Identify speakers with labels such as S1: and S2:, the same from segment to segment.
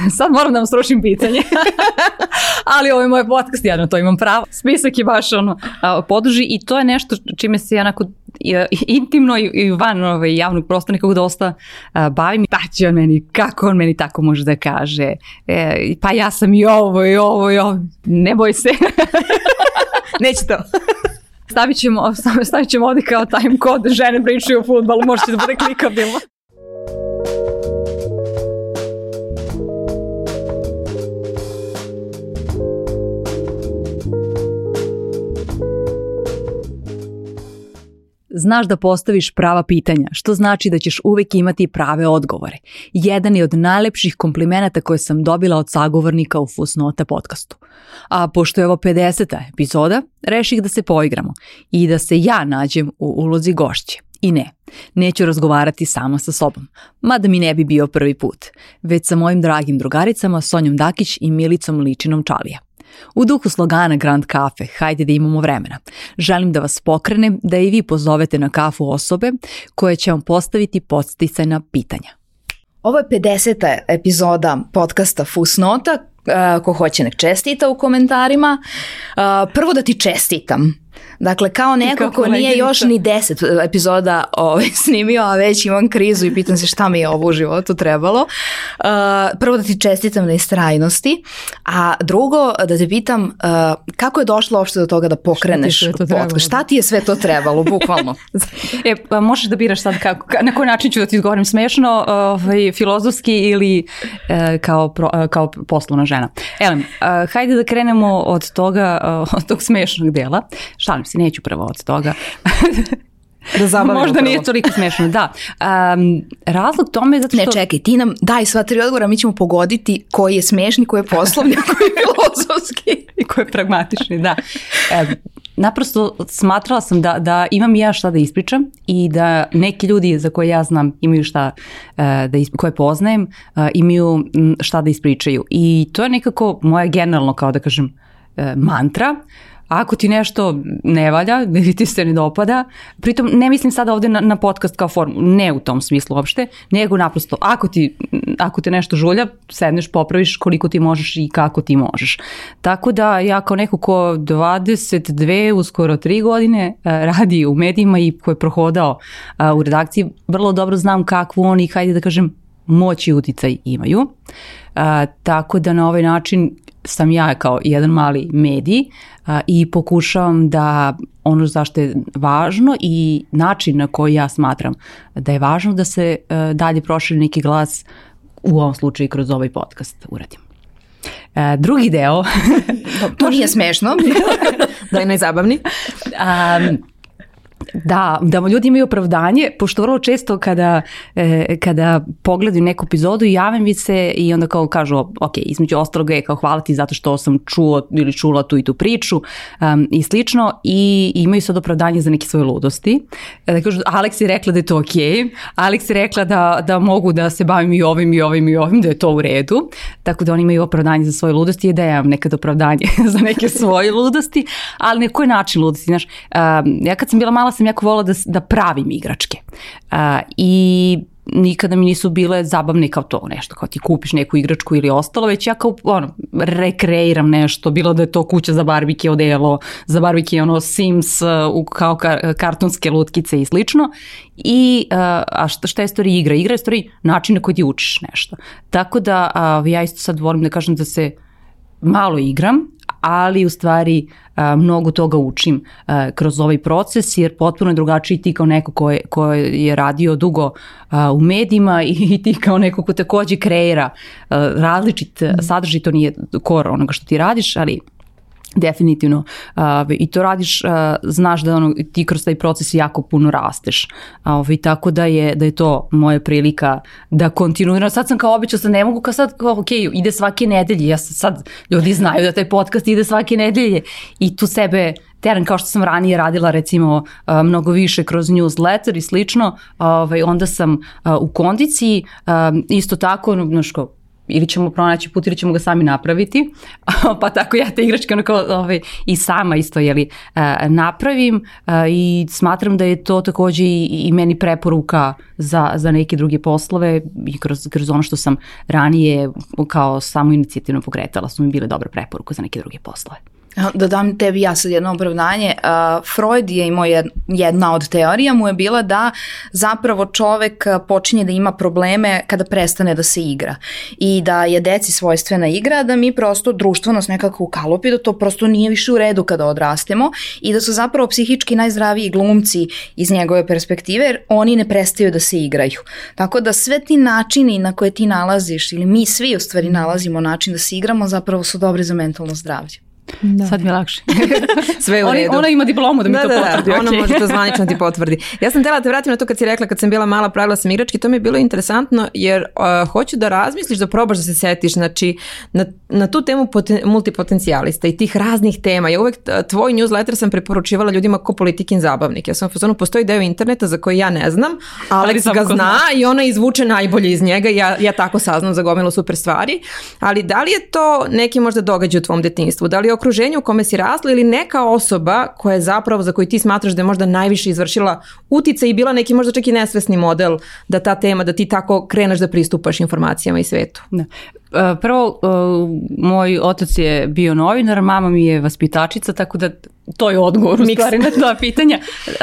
S1: sad moram da vam srušim pitanje, ali ovo je moj podcast, ja na to imam pravo. Spisak je baš ono, poduži i to je nešto čime se ja onako intimno i van ovaj, javnog prostora nekako dosta a, bavim. Pa će on meni, kako on meni tako može da kaže, e, pa ja sam i ovo i ovo i ovo. Ne boj se.
S2: Neće to.
S1: Stavit ćemo, stavit ćemo ovdje kao time kod žene pričaju o futbalu, možete da bude klikabilno. Znaš da postaviš prava pitanja, što znači da ćeš uvek imati prave odgovore. Jedan je od najlepših komplimenata koje sam dobila od sagovornika u Fusnota podcastu. A pošto je ovo 50. epizoda, reših da se poigramo i da se ja nađem u ulozi gošće. I ne, neću razgovarati sama sa sobom, mada mi ne bi bio prvi put, već sa mojim dragim drugaricama Sonjom Dakić i Milicom Ličinom Čalija. U duhu slogana Grand Cafe, hajde da imamo vremena. Želim da vas pokrenem da i vi pozovete na kafu osobe koje će vam postaviti podsticajna pitanja.
S2: Ovo je 50. epizoda podcasta Fusnota. Ko hoće nek čestita u komentarima. Prvo da ti čestitam Dakle, kao neko ko nije još ni deset epizoda ovaj, snimio, a već imam krizu i pitam se šta mi je ovo u životu trebalo. Uh, prvo da ti čestitam na istrajnosti, a drugo da te pitam uh, kako je došlo uopšte do toga da pokreneš šta ti, to šta ti je sve to trebalo, bukvalno?
S1: e, pa možeš da biraš sad kako, na koji način ću da ti odgovorim smešno, ovaj, filozofski ili uh, kao, pro, uh, kao poslovna žena. Elem, uh, hajde da krenemo od toga, uh, od tog smešnog dela. Šalim se, neću prvo od toga.
S2: da zabavimo
S1: Možda nije toliko smešno, da. Um, razlog tome je zato
S2: što... Ne, čekaj, ti nam daj sva tri odgovora, mi ćemo pogoditi koji je smešni, koji je poslovni, koji je filozofski.
S1: I koji je pragmatični, da. E, naprosto smatrala sam da, da imam ja šta da ispričam i da neki ljudi za koje ja znam imaju šta e, da isp... koje poznajem, e, imaju šta da ispričaju. I to je nekako moja generalno, kao da kažem, e, mantra Ako ti nešto ne valja, ili ti se ne dopada, pritom ne mislim sada ovde na, na podcast kao formu, ne u tom smislu uopšte, nego naprosto ako, ti, ako te nešto žulja, sedneš, popraviš koliko ti možeš i kako ti možeš. Tako da ja kao neko ko 22, uskoro 3 godine eh, radi u medijima i ko je prohodao eh, u redakciji, vrlo dobro znam kakvu oni, hajde da kažem, moć i uticaj imaju. A, tako da na ovaj način sam ja kao jedan mali medij a, i pokušavam da ono zašto je važno i način na koji ja smatram da je važno da se a, dalje proširi neki glas u ovom slučaju kroz ovaj podcast uradim. E, drugi deo...
S2: to nije smešno. da je najzabavni.
S1: Um, Da, da ljudi imaju opravdanje, pošto vrlo često kada, e, kada pogledaju neku epizodu javim mi se i onda kao kažu, ok, između ostalog je kao hvala ti zato što sam čuo ili čula tu i tu priču um, i slično. I imaju sad opravdanje za neke svoje ludosti. E, da kažu, Alex je rekla da je to ok, Alex je rekla da, da mogu da se bavim i ovim i ovim i ovim, da je to u redu, tako da oni imaju opravdanje za svoje ludosti i da ja imam nekad opravdanje za neke svoje ludosti, ali na koji način ludosti, znaš, um, ja kad sam bila mala sam jako volila da, da pravim igračke. Uh, I nikada mi nisu bile zabavne kao to nešto, kao ti kupiš neku igračku ili ostalo, već ja kao ono, rekreiram nešto, bilo da je to kuća za barbike, odelo, za barbike ono Sims, uh, kao kar, kartonske lutkice i slično. I, uh, a šta, šta je stvari igra? Igra je stvari način na koji ti učiš nešto. Tako da uh, ja isto sad volim da kažem da se malo igram, ali u stvari a, mnogo toga učim a, kroz ovaj proces jer potpuno je drugačiji ti kao neko ko je, ko je radio dugo a, u medijima i, i ti kao neko ko takođe kreira a, različit sadržaj, to nije kor onoga što ti radiš, ali definitivno uh, i to radiš, uh, znaš da ono, ti kroz taj proces jako puno rasteš. Uh, ovaj, tako da je, da je to moja prilika da kontinuirano. Sad sam kao običao, sad ne mogu kao sad, kao, ok, ide svake nedelje, ja sad, sad ljudi znaju da taj podcast ide svake nedelje i tu sebe teren kao što sam ranije radila recimo uh, mnogo više kroz newsletter i slično, ovaj, onda sam uh, u kondiciji, isto tako, znaš, ili ćemo pronaći put ili ćemo ga sami napraviti, pa tako ja te igračke onako ovaj, i sama isto jeli, napravim i smatram da je to takođe i, i meni preporuka za, za neke druge poslove i kroz, kroz ono što sam ranije kao samo inicijativno pokretala su mi bile dobre preporuke za neke druge poslove.
S2: Da dam tebi ja sad jedno opravdanje. Uh, Freud je imao jedna od teorija mu je bila da zapravo čovek počinje da ima probleme kada prestane da se igra i da je deci svojstvena igra, da mi prosto društvo nas nekako ukalopi, da to prosto nije više u redu kada odrastemo i da su zapravo psihički najzdraviji glumci iz njegove perspektive jer oni ne prestaju da se igraju. Tako da sve ti načini na koje ti nalaziš ili mi svi u stvari nalazimo način da se igramo zapravo su dobri za mentalno zdravlje.
S1: Da. Sad mi je lakše.
S3: Sve u redu.
S1: Ona ima diplomu da mi
S3: da,
S1: to
S3: da,
S1: potvrdi.
S3: Da, ona može to zvanično ti potvrdi. Ja sam tela da te vratim na to kad si rekla kad sam bila mala pravila sam igrački, to mi je bilo interesantno jer uh, hoću da razmisliš, da probaš da se setiš, znači na, na tu temu poten, multipotencijalista i tih raznih tema. Ja uvek tvoj newsletter sam preporučivala ljudima ko politikin zabavnik. Ja sam u fazonu, postoji deo interneta za koji ja ne znam, ali ga zna, zna i ona izvuče najbolje iz njega ja, ja tako saznam za gomilu super stvari. Ali da li je to neki možda događaj u tvom detinstvu? Da li je okruženje u kome si rasla ili neka osoba koja je zapravo za koju ti smatraš da je možda najviše izvršila utice i bila neki možda čak i nesvesni model da ta tema, da ti tako kreneš da pristupaš informacijama i svetu?
S1: Da. E, prvo, e, moj otac je bio novinar, mama mi je vaspitačica, tako da to je odgovor u stvari na to pitanja. Uh,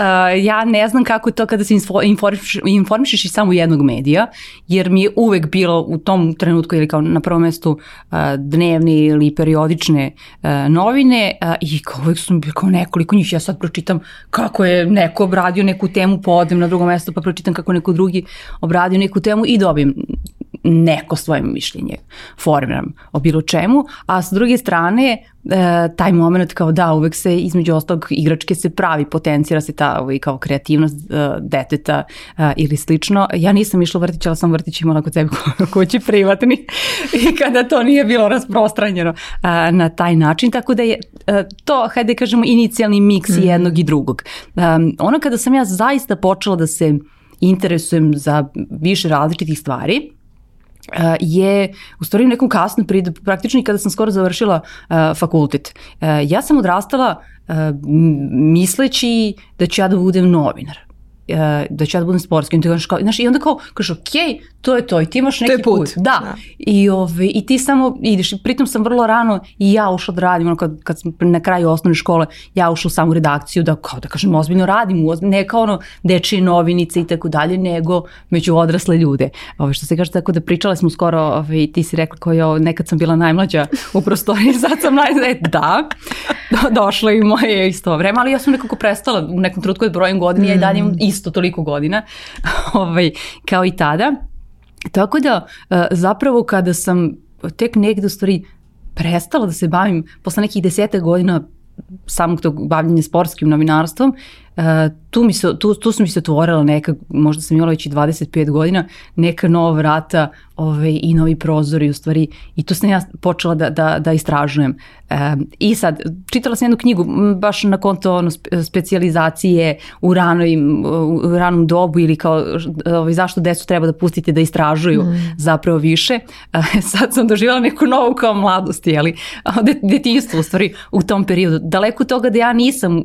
S1: ja ne znam kako je to kada se informiš, informišeš iz samo jednog medija, jer mi je uvek bilo u tom trenutku ili kao na prvom mestu dnevne ili periodične novine i kao uvek su kao nekoliko njih, ja sad pročitam kako je neko obradio neku temu, pa odem na drugo mesto pa pročitam kako neko drugi obradio neku temu i dobijem neko svoje mišljenje formiram o bilo čemu, a s druge strane e, taj moment kao da uvek se između ostalog igračke se pravi, potencira se ta ovaj, kao kreativnost e, deteta e, ili slično. Ja nisam išla u vrtić, ali sam vrtić imala kod sebe kući privatni i kada to nije bilo rasprostranjeno e, na taj način, tako da je e, to, hajde da kažemo, inicijalni miks mm. jednog i drugog. E, ono kada sam ja zaista počela da se interesujem za više različitih stvari, je u stvari u nekom kasnom periodu, praktično i kada sam skoro završila uh, fakultet. Uh, ja sam odrastala uh, misleći da ću ja da budem novinar da ću ja da budem sportski. I, kao, znaš, I onda kao, kažeš, ok, to je to i ti imaš neki
S3: put.
S1: put. Da. da. I, ove, I ti samo ideš. pritom sam vrlo rano i ja ušla da radim, ono kad, kad sam na kraju osnovne škole, ja ušla u samu redakciju da, kao da kažem, ozbiljno radim, ne kao ono dečije novinice i tako dalje, nego među odrasle ljude. Ove, što se kaže tako da pričale smo skoro, ove, ti si rekla kao nekad sam bila najmlađa u prostoriji, sad sam naj... E, da, do, došlo i moje isto vreme, ali ja sam nekako prestala u nekom trutku od brojem godina, mm. ja i dalje imam isto toliko godina ovaj, kao i tada. Tako da e, zapravo kada sam tek negde u stvari prestala da se bavim posle nekih deseta godina samog tog bavljenja sportskim novinarstvom, tu, mi se, tu, tu su mi se otvorila neka, možda sam imala već i 25 godina, neka nova vrata ove, i novi prozori u stvari i tu sam ja počela da, da, da istražujem. E, I sad, čitala sam jednu knjigu baš na konto ono, specializacije u, ranoj, u ranom dobu ili kao ovaj, zašto decu treba da pustite da istražuju mm. zapravo više. E, sad sam doživjela neku novu kao mladost, jeli, detinjstvo u stvari u tom periodu. Daleko toga da ja nisam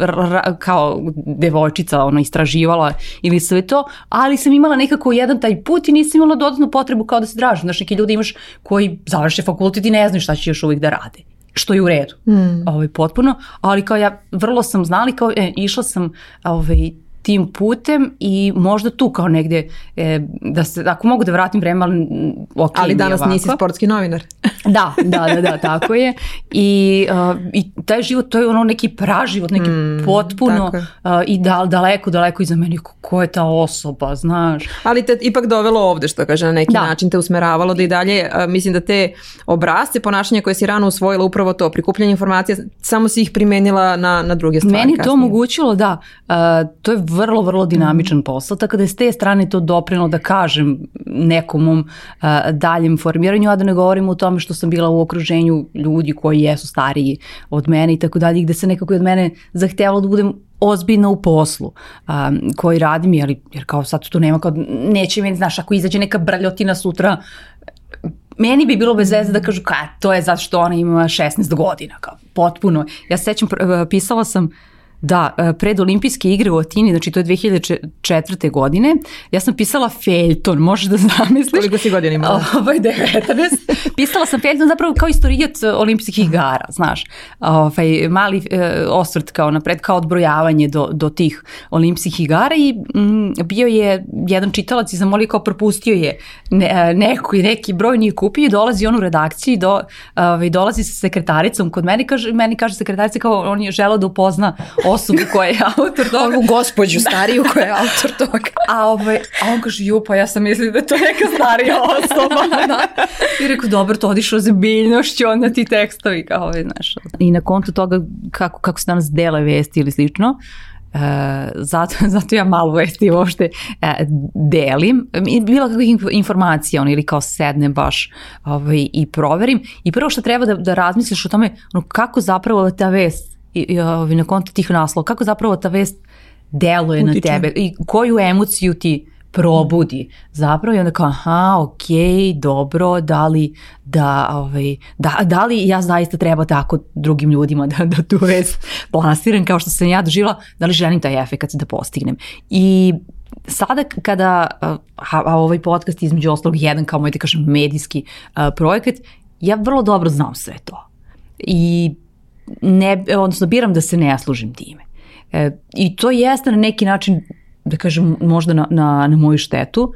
S1: ra, kao devojčica ono, istraživala ili sve to, ali sam imala nekako jedan taj put i nisam imala apsolutnu potrebu kao da se draži. Znaš, neki ljudi imaš koji završe fakultet i ne znaju šta će još uvijek da rade što je u redu, mm. ovaj, potpuno, ali kao ja vrlo sam znali, kao e, išla sam ovaj, tim putem i možda tu kao negde e, da se, ako mogu da vratim vreme, ali ok,
S3: Ali danas ovako. nisi sportski novinar.
S1: da, da, da, da, tako je. I, uh, I taj život, to je ono neki praživot, neki mm, potpuno uh, i da, daleko, daleko iza meni, ko je ta osoba, znaš.
S3: Ali te ipak dovelo ovde, što kaže, na neki da. način te usmeravalo da i dalje, uh, mislim da te obrazce ponašanja koje si rano usvojila upravo to, prikupljanje informacija, samo si ih primenila na, na druge stvari.
S1: Meni kasnije. to omogućilo, da, uh, to je vrlo, vrlo dinamičan posao, tako da je s te strane to doprino da kažem nekom uh, daljem formiranju, a da ne govorim o tome što sam bila u okruženju ljudi koji jesu stariji od mene i tako dalje, gde se nekako od mene zahtevalo da budem ozbiljno u poslu um, koji radim, jer, jer kao sad tu nema, kao neće mi, znaš, ako izađe neka brljotina sutra, meni bi bilo bez veze da kažu ka, to je zato što ona ima 16 godina, kao potpuno. Ja se sećam, pisala sam Da, e, pred olimpijske igre u Atini, znači to je 2004. godine, ja sam pisala Feljton, možeš da zamisliš.
S3: Koliko si godina imala?
S1: Ovaj, 19. Pisala sam Feljton zapravo kao istorijat olimpijskih igara, znaš. Ovaj, mali e, osvrt kao napred, kao odbrojavanje do, do tih olimpijskih igara i mm, bio je jedan čitalac i zamolio kao propustio je ne, e, neko i neki broj nije kupio i dolazi on u redakciji, do, ovaj, dolazi sa sekretaricom kod mene, kaže, meni kaže sekretarica kao on je želao da upozna osobu koja je autor toga.
S2: Ovu gospođu stariju koja je autor toga.
S1: A, ovaj, a on kaže, ju, pa ja sam mislila da je to neka starija osoba. da. I rekao, dobro, to odišao za biljnošću, onda ti tekstovi, kao ovaj, znaš. I na kontu toga kako, kako se danas dele vesti ili slično, Uh, zato, zato ja malo vesti uopšte uh, delim. Bila kakvih informacija on, ili kao sednem baš ovaj, i proverim. I prvo što treba da, da razmisliš o tome ono, kako zapravo ta vest i, i na konto tih naslova, kako zapravo ta vest deluje Utiče. na tebe i koju emociju ti probudi zapravo i onda kao aha, ok, dobro, da li, da, ovaj, da, da li ja zaista treba tako drugim ljudima da, da tu vest plasiram kao što sam ja doživjela, da li želim taj efekt da postignem. I sada kada, a, a ovaj podcast između ostalog jedan kao moj da kažem medijski a, projekat, ja vrlo dobro znam sve to. I ne, odnosno biram da se ne služim time. E, I to jeste na neki način, da kažem, možda na, na, na moju štetu,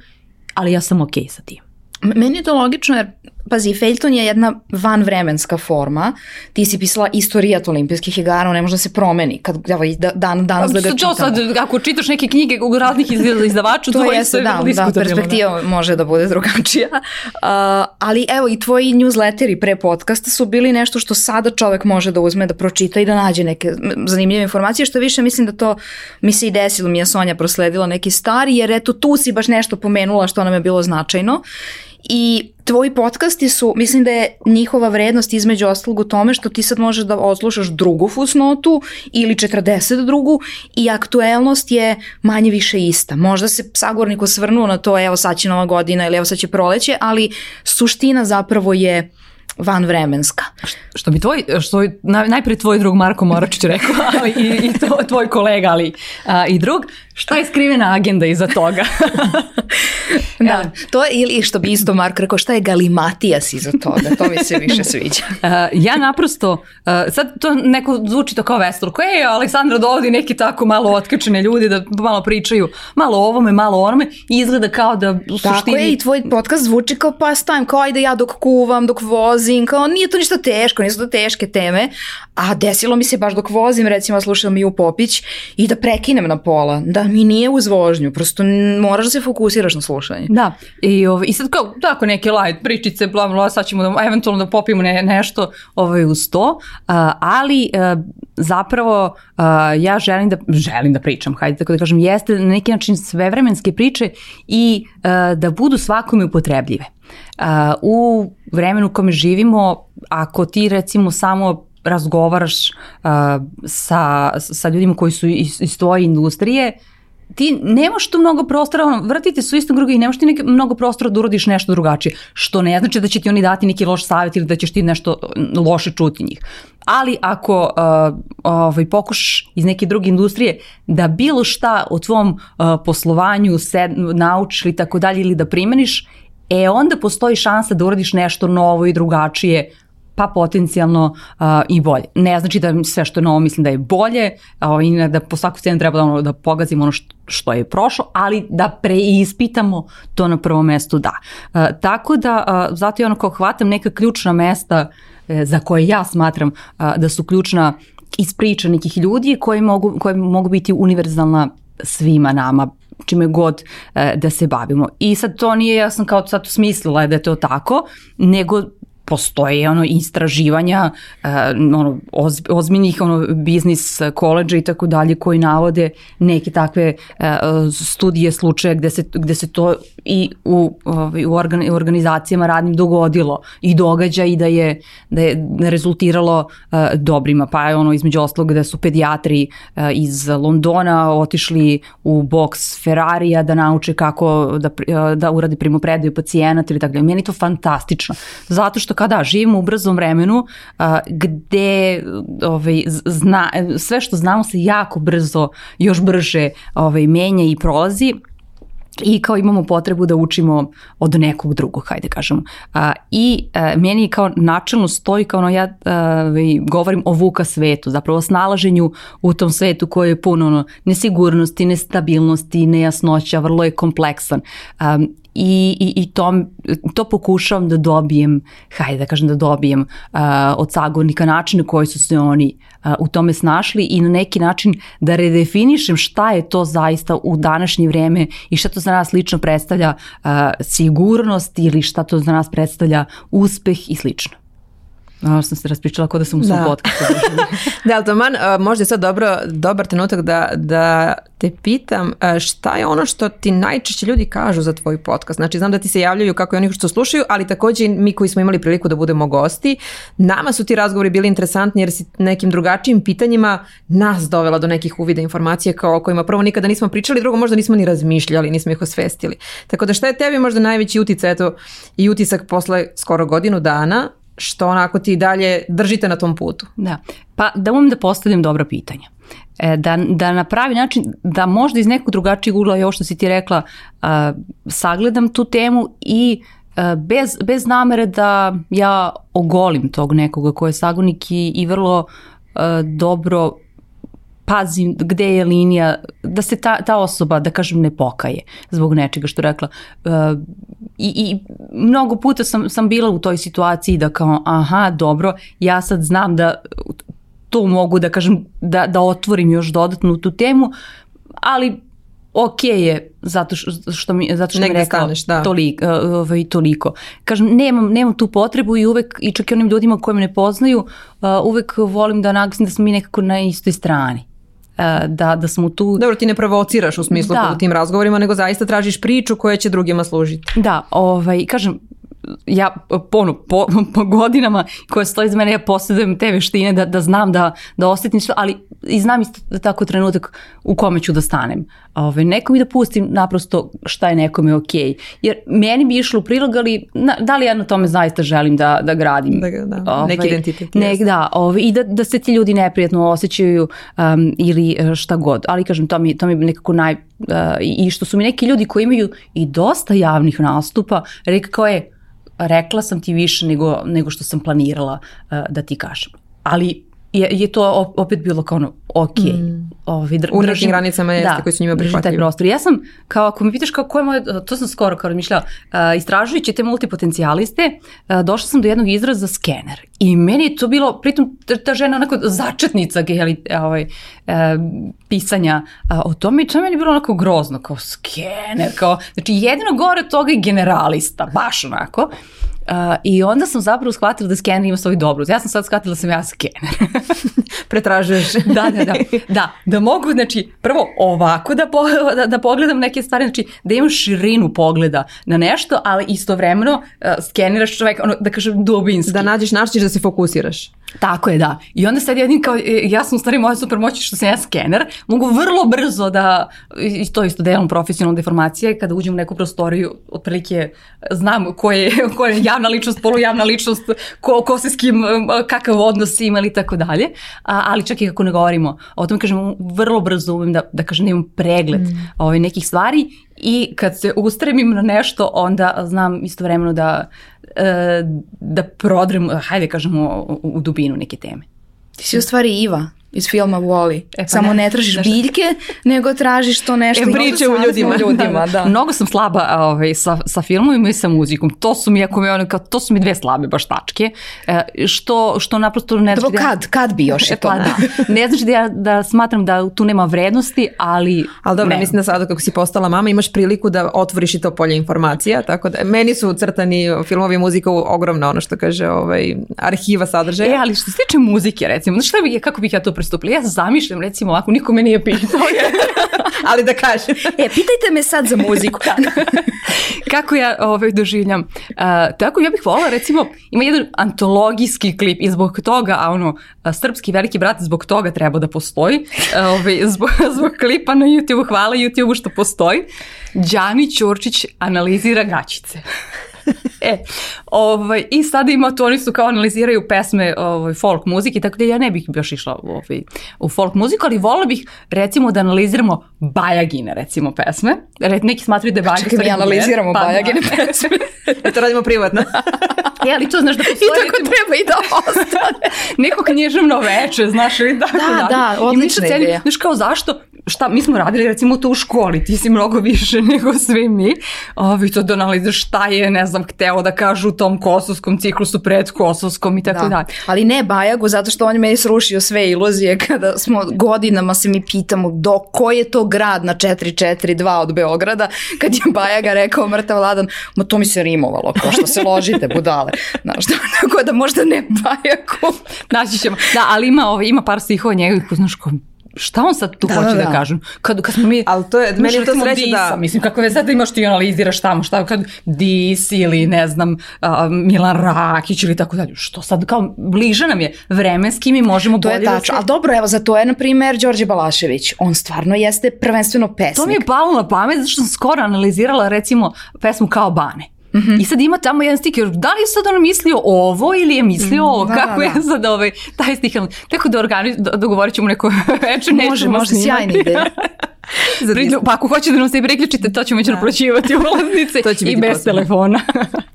S1: ali ja sam okej okay sa tim.
S2: Meni je to logično jer Pazi, Feljton je jedna vanvremenska forma. Ti si pisala istorijat olimpijskih igara, on ne može da se promeni kad evo, da, dan, danas da ga čitamo.
S1: sad, ako čitaš neke knjige u raznih izdavača, to, to je sve da,
S2: da, perspektiva da. može da bude drugačija. Uh, ali evo i tvoji newsletteri pre podcasta su bili nešto što sada čovek može da uzme, da pročita i da nađe neke zanimljive informacije, što više mislim da to mi se i desilo, mi je Sonja prosledila neki stari, jer eto tu si baš nešto pomenula što nam je bilo značajno I tvoji podcasti su, mislim da je njihova vrednost između ostalog u tome što ti sad možeš da odslušaš drugu fusnotu ili 40 drugu i aktuelnost je manje više ista. Možda se sagornik osvrnuo na to, evo sad će nova godina ili evo sad će proleće, ali suština zapravo je vanvremenska.
S1: Što bi tvoj, što je najprije tvoj drug Marko Moračić rekao, ali i, i to, tvoj kolega, ali a, i drug, šta je skrivena agenda iza toga?
S2: da, to je, ili što bi isto Marko rekao, šta je galimatijas iza toga, to mi se više sviđa.
S1: Uh, ja naprosto, uh, sad to neko zvuči to kao vestor, ko je Aleksandra dovodi neki tako malo otkačene ljudi da malo pričaju, malo o ovome, malo o onome i izgleda kao da u suštini...
S2: Tako je i tvoj podcast zvuči kao pastime, kao ajde ja dok kuvam, dok vozim, kao nije to ništa teško, nisu to teške teme, a desilo mi se baš dok vozim, recimo slušam Miju Popić i da prekinem na pola, da mi nije uz vožnju, prosto moraš da se fokusiraš na slušanje.
S1: Da, i, ovaj, i sad kao tako neke light pričice, bla, bla, sad ćemo da, eventualno da popijemo ne, nešto ovaj, uz to, uh, ali uh, zapravo uh, ja želim da, želim da pričam, hajde tako da kažem, jeste na neki način svevremenske priče i uh, da budu svakome upotrebljive. Uh, u vremenu u kome živimo, ako ti recimo samo razgovaraš uh, sa, sa ljudima koji su iz, iz tvoje industrije, ti nemaš tu mnogo prostora, vrtite su isto drugi i nemaš ti neke, mnogo prostora da urodiš nešto drugačije, što ne znači da će ti oni dati neki loš savjet ili da ćeš ti nešto loše čuti njih. Ali ako uh, ovaj, pokušaš iz neke druge industrije da bilo šta o tvom uh, poslovanju se naučiš ili tako dalje ili da primeniš, e onda postoji šansa da uradiš nešto novo i drugačije pa potencijalno uh, i bolje. Ne znači da sve što je novo mislim da je bolje uh, i da po svaku cenu treba da, ono, da pogazimo ono što, što je prošlo, ali da preispitamo to na prvom mestu da. Uh, tako da uh, zato je ono kao hvatam neka ključna mesta uh, za koje ja smatram uh, da su ključna iz priča nekih ljudi koji mogu, koji mogu biti univerzalna svima nama čime god e, da se bavimo. I sad to nije, ja sam kao sad smislila da je to tako, nego postoje ono istraživanja uh, ono oz, ozbiljnih ono biznis koleđa i tako dalje koji navode neke takve uh, studije slučaje gde se gde se to i u ovaj u, organ, organizacijama radnim dogodilo i događa i da je da je rezultiralo uh, dobrima. Pa je ono između ostalog da su pedijatri uh, iz Londona otišli u boks Ferrarija da nauče kako da uh, da urade primopredaju pacijenata ili tako dalje. Meni to fantastično. Zato što kada živimo u brzom vremenu a, gde ovaj, zna, sve što znamo se jako brzo, još brže ovaj, menja i prolazi i kao imamo potrebu da učimo od nekog drugog, hajde kažemo. A, I a, meni kao načelno stoji kao ono ja a, govorim o vuka svetu, zapravo o snalaženju u tom svetu koji je puno ono, nesigurnosti, nestabilnosti, nejasnoća, vrlo je kompleksan. A, i, i, i to, to pokušavam da dobijem, hajde da kažem da dobijem uh, od sagovornika načina koji su se oni uh, u tome snašli i na neki način da redefinišem šta je to zaista u današnje vreme i šta to za nas lično predstavlja uh, sigurnost ili šta to za nas predstavlja uspeh i slično. No, sam se raspričala kao da sam u svom da. podcastu.
S3: da, ali Toman, možda je sad dobro, dobar trenutak da, da te pitam šta je ono što ti najčešće ljudi kažu za tvoj podcast? Znači, znam da ti se javljaju kako i oni što slušaju, ali takođe mi koji smo imali priliku da budemo gosti, nama su ti razgovori bili interesantni jer si nekim drugačijim pitanjima nas dovela do nekih uvida informacije kao o kojima prvo nikada nismo pričali, drugo možda nismo ni razmišljali, nismo ih osvestili. Tako da šta je tebi možda najveći uticaj eto, i utisak posle skoro godinu dana što onako ti dalje držite na tom putu.
S1: Da, pa da umem da postavljam dobra pitanja. E, da, da na pravi način, da možda iz nekog drugačijeg ugla, ovo što si ti rekla, uh, sagledam tu temu i uh, bez, bez namere da ja ogolim tog nekoga ko je sagonik i, i vrlo uh, dobro pazim gde je linija, da se ta, ta osoba, da kažem, ne pokaje zbog nečega što rekla. Uh, i, I mnogo puta sam, sam bila u toj situaciji da kao, aha, dobro, ja sad znam da to mogu da kažem, da, da otvorim još dodatnu tu temu, ali ok je zato što, mi zato što
S3: Negde
S1: mi rekao
S3: staneš, da.
S1: toliko, ovaj toliko. Kažem nemam nemam tu potrebu i uvek i čak i onim ljudima koji me ne poznaju, uh, uvek volim da naglasim da smo mi nekako na istoj strani. E, da, da smo tu...
S3: Dobro, ti ne provociraš u smislu da. u tim razgovorima, nego zaista tražiš priču koja će drugima služiti.
S1: Da, ovaj, kažem, ja pono, po, po godinama koje stoji za mene, ja posjedujem te veštine da, da znam da, da osjetim što, ali i znam isto da tako trenutak u kome ću da stanem. Ove, nekom i da pustim naprosto šta je nekome ok. Jer meni bi išlo u prilog, ali na, da li ja na tome zaista želim da, da gradim?
S3: Da, da, ove, neki identitet.
S1: Ne, da, ove, i da, da se ti ljudi neprijatno osjećaju um, ili e, šta god. Ali kažem, to mi, to mi nekako naj... Uh, I što su mi neki ljudi koji imaju i dosta javnih nastupa, rekao je, rekla sam ti više nego, nego što sam planirala uh, da ti kažem. Ali je, je to opet bilo kao ono, ok. Mm.
S3: Ovi, dr, u nekim granicama jeste da, koji su njima prihvatljivi.
S1: prostor. Ja sam, kao ako me pitaš kao ko je moj, to sam skoro kao razmišljala, uh, istražujući te multipotencijaliste, uh, došla sam do jednog izraza skener. I meni je to bilo, pritom ta žena onako začetnica geli, ovaj, uh, pisanja uh, o tome i to meni je bilo onako grozno, kao skener, kao, znači jedino gore toga je generalista, baš onako. Uh, I onda sam zapravo shvatila da skener ima svoju dobrost. Ja sam sad shvatila da sam ja skener.
S3: Pretražuješ.
S1: da, da, da. Da, da mogu, znači, prvo ovako da, po, da, da pogledam neke stvari, znači da imam širinu pogleda na nešto, ali istovremeno uh, skeniraš čoveka, ono, da kažem, dubinski.
S3: Da nađeš način da se fokusiraš.
S1: Tako je, da. I onda sad jedin kao, e, ja sam u stvari moja super moći što sam ja skener, mogu vrlo brzo da, i to isto delom profesionalna deformacija, kada uđem u neku prostoriju, otprilike znam ko je, ko je javna ličnost, polujavna ličnost, ko, ko se s kim, kakav odnos ima ili tako dalje, ali čak i kako ne govorimo o tome, kažem, vrlo brzo umem da, da kažem, da imam pregled mm. ovaj, nekih stvari i kad se ustremim na nešto, onda znam istovremeno da da prodrem, hajde kažemo, u, u dubinu neke teme.
S2: Ti si u stvari Iva. Iz filma Wall-E. E, pa Samo ne, ne tražiš nešto. biljke, nego tražiš to nešto.
S3: E, priče u ljudima.
S1: ljudima da. Mnogo sam slaba ovaj, sa, sa filmovima i sa muzikom. To su mi, ako mi ono, kao, to su mi dve slabe baš tačke. E, što, što naprosto ne
S2: znači... Da kad, kad bi još je to?
S1: Pa, da. ne znači da ja da smatram da tu nema vrednosti, ali...
S3: Ali dobro, ne. mislim da sada kako si postala mama imaš priliku da otvoriš i to polje informacija, tako da meni su crtani filmovi i muzika ogromna ono što kaže ovaj, arhiva sadržaja.
S1: E, ali što se tiče muzike recimo, znaš šta bi, kako bih ja to pristupila? Ja zamišljam recimo ako niko me nije pitao.
S3: ali da kažem.
S2: E, pitajte me sad za muziku.
S1: kako ja ovaj, doživljam. Uh, tako ja bih volila recimo, ima jedan antologijski klip i zbog toga, a ono, srpski veliki brat zbog toga treba da postoji. ovaj, zbog, zbog klipa na YouTube, hvala YouTube što postoji. Đani Ćurčić analizira gaćice. e, ovaj, I sada ima to, oni su kao analiziraju pesme ovaj, folk muzike, tako da ja ne bih još išla ovaj, u folk muziku, ali volila bih recimo da analiziramo Bajagine recimo pesme. Red, neki smatruju da je Bajagine.
S2: Čekaj, mi analiziramo pa, Bajagine da. pesme.
S3: da to radimo privatno.
S1: e, ali to znaš da postoji...
S2: I tako recimo, treba i da ostane.
S1: neko književno veče, znaš, i tako
S2: da. Da, da, odlična ideja.
S1: Znaš kao zašto, šta, mi smo radili recimo to u školi, ti si mnogo više nego svi mi, ovi to da analiziraš šta je, ne znam, hteo da kažu u tom kosovskom ciklusu, pred kosovskom i tako da. dalje.
S2: Ali ne Bajagu, zato što on je meni srušio sve iluzije kada smo godinama se mi pitamo do ko je to grad na 442 od Beograda, kad je Bajaga rekao mrtav ladan, ma to mi se rimovalo, kao što se ložite budale. Znaš, tako da možda ne Bajagu.
S1: Naći ćemo. Da, ali ima, ovaj, ima par stihova njegovih, znaš, ko, šta on sad tu da, hoće da, da. da kažem? Kad, kad smo mi...
S3: Ali to je, meni je to sreće
S1: da... Mislim, kako je sad da imaš ti analiziraš tamo, šta, kad Dis ili ne znam, uh, Milan Rakić ili tako dalje. Što sad, kao, bliže nam je vremenski, mi možemo
S2: to bolje... To je tačno, da ali dobro, evo, za to je, na primer, Đorđe Balašević. On stvarno jeste prvenstveno pesnik.
S1: To mi je palo na pamet, zato što sam skoro analizirala, recimo, pesmu Kao Bane. Mm -hmm. I sad ima tamo jedan stiker, da li je sad on mislio ovo ili je mislio ovo, mm, da, kako da, da. je sad ovaj, taj stiker. Tako da organiz, da, dogovorit ćemo neko večer,
S2: Može, može, sjajna ideja.
S1: Prilju, pa ako hoćete da nam se i preključite, to ćemo će da. naplaćivati ulaznice to će i bez potrebno. telefona.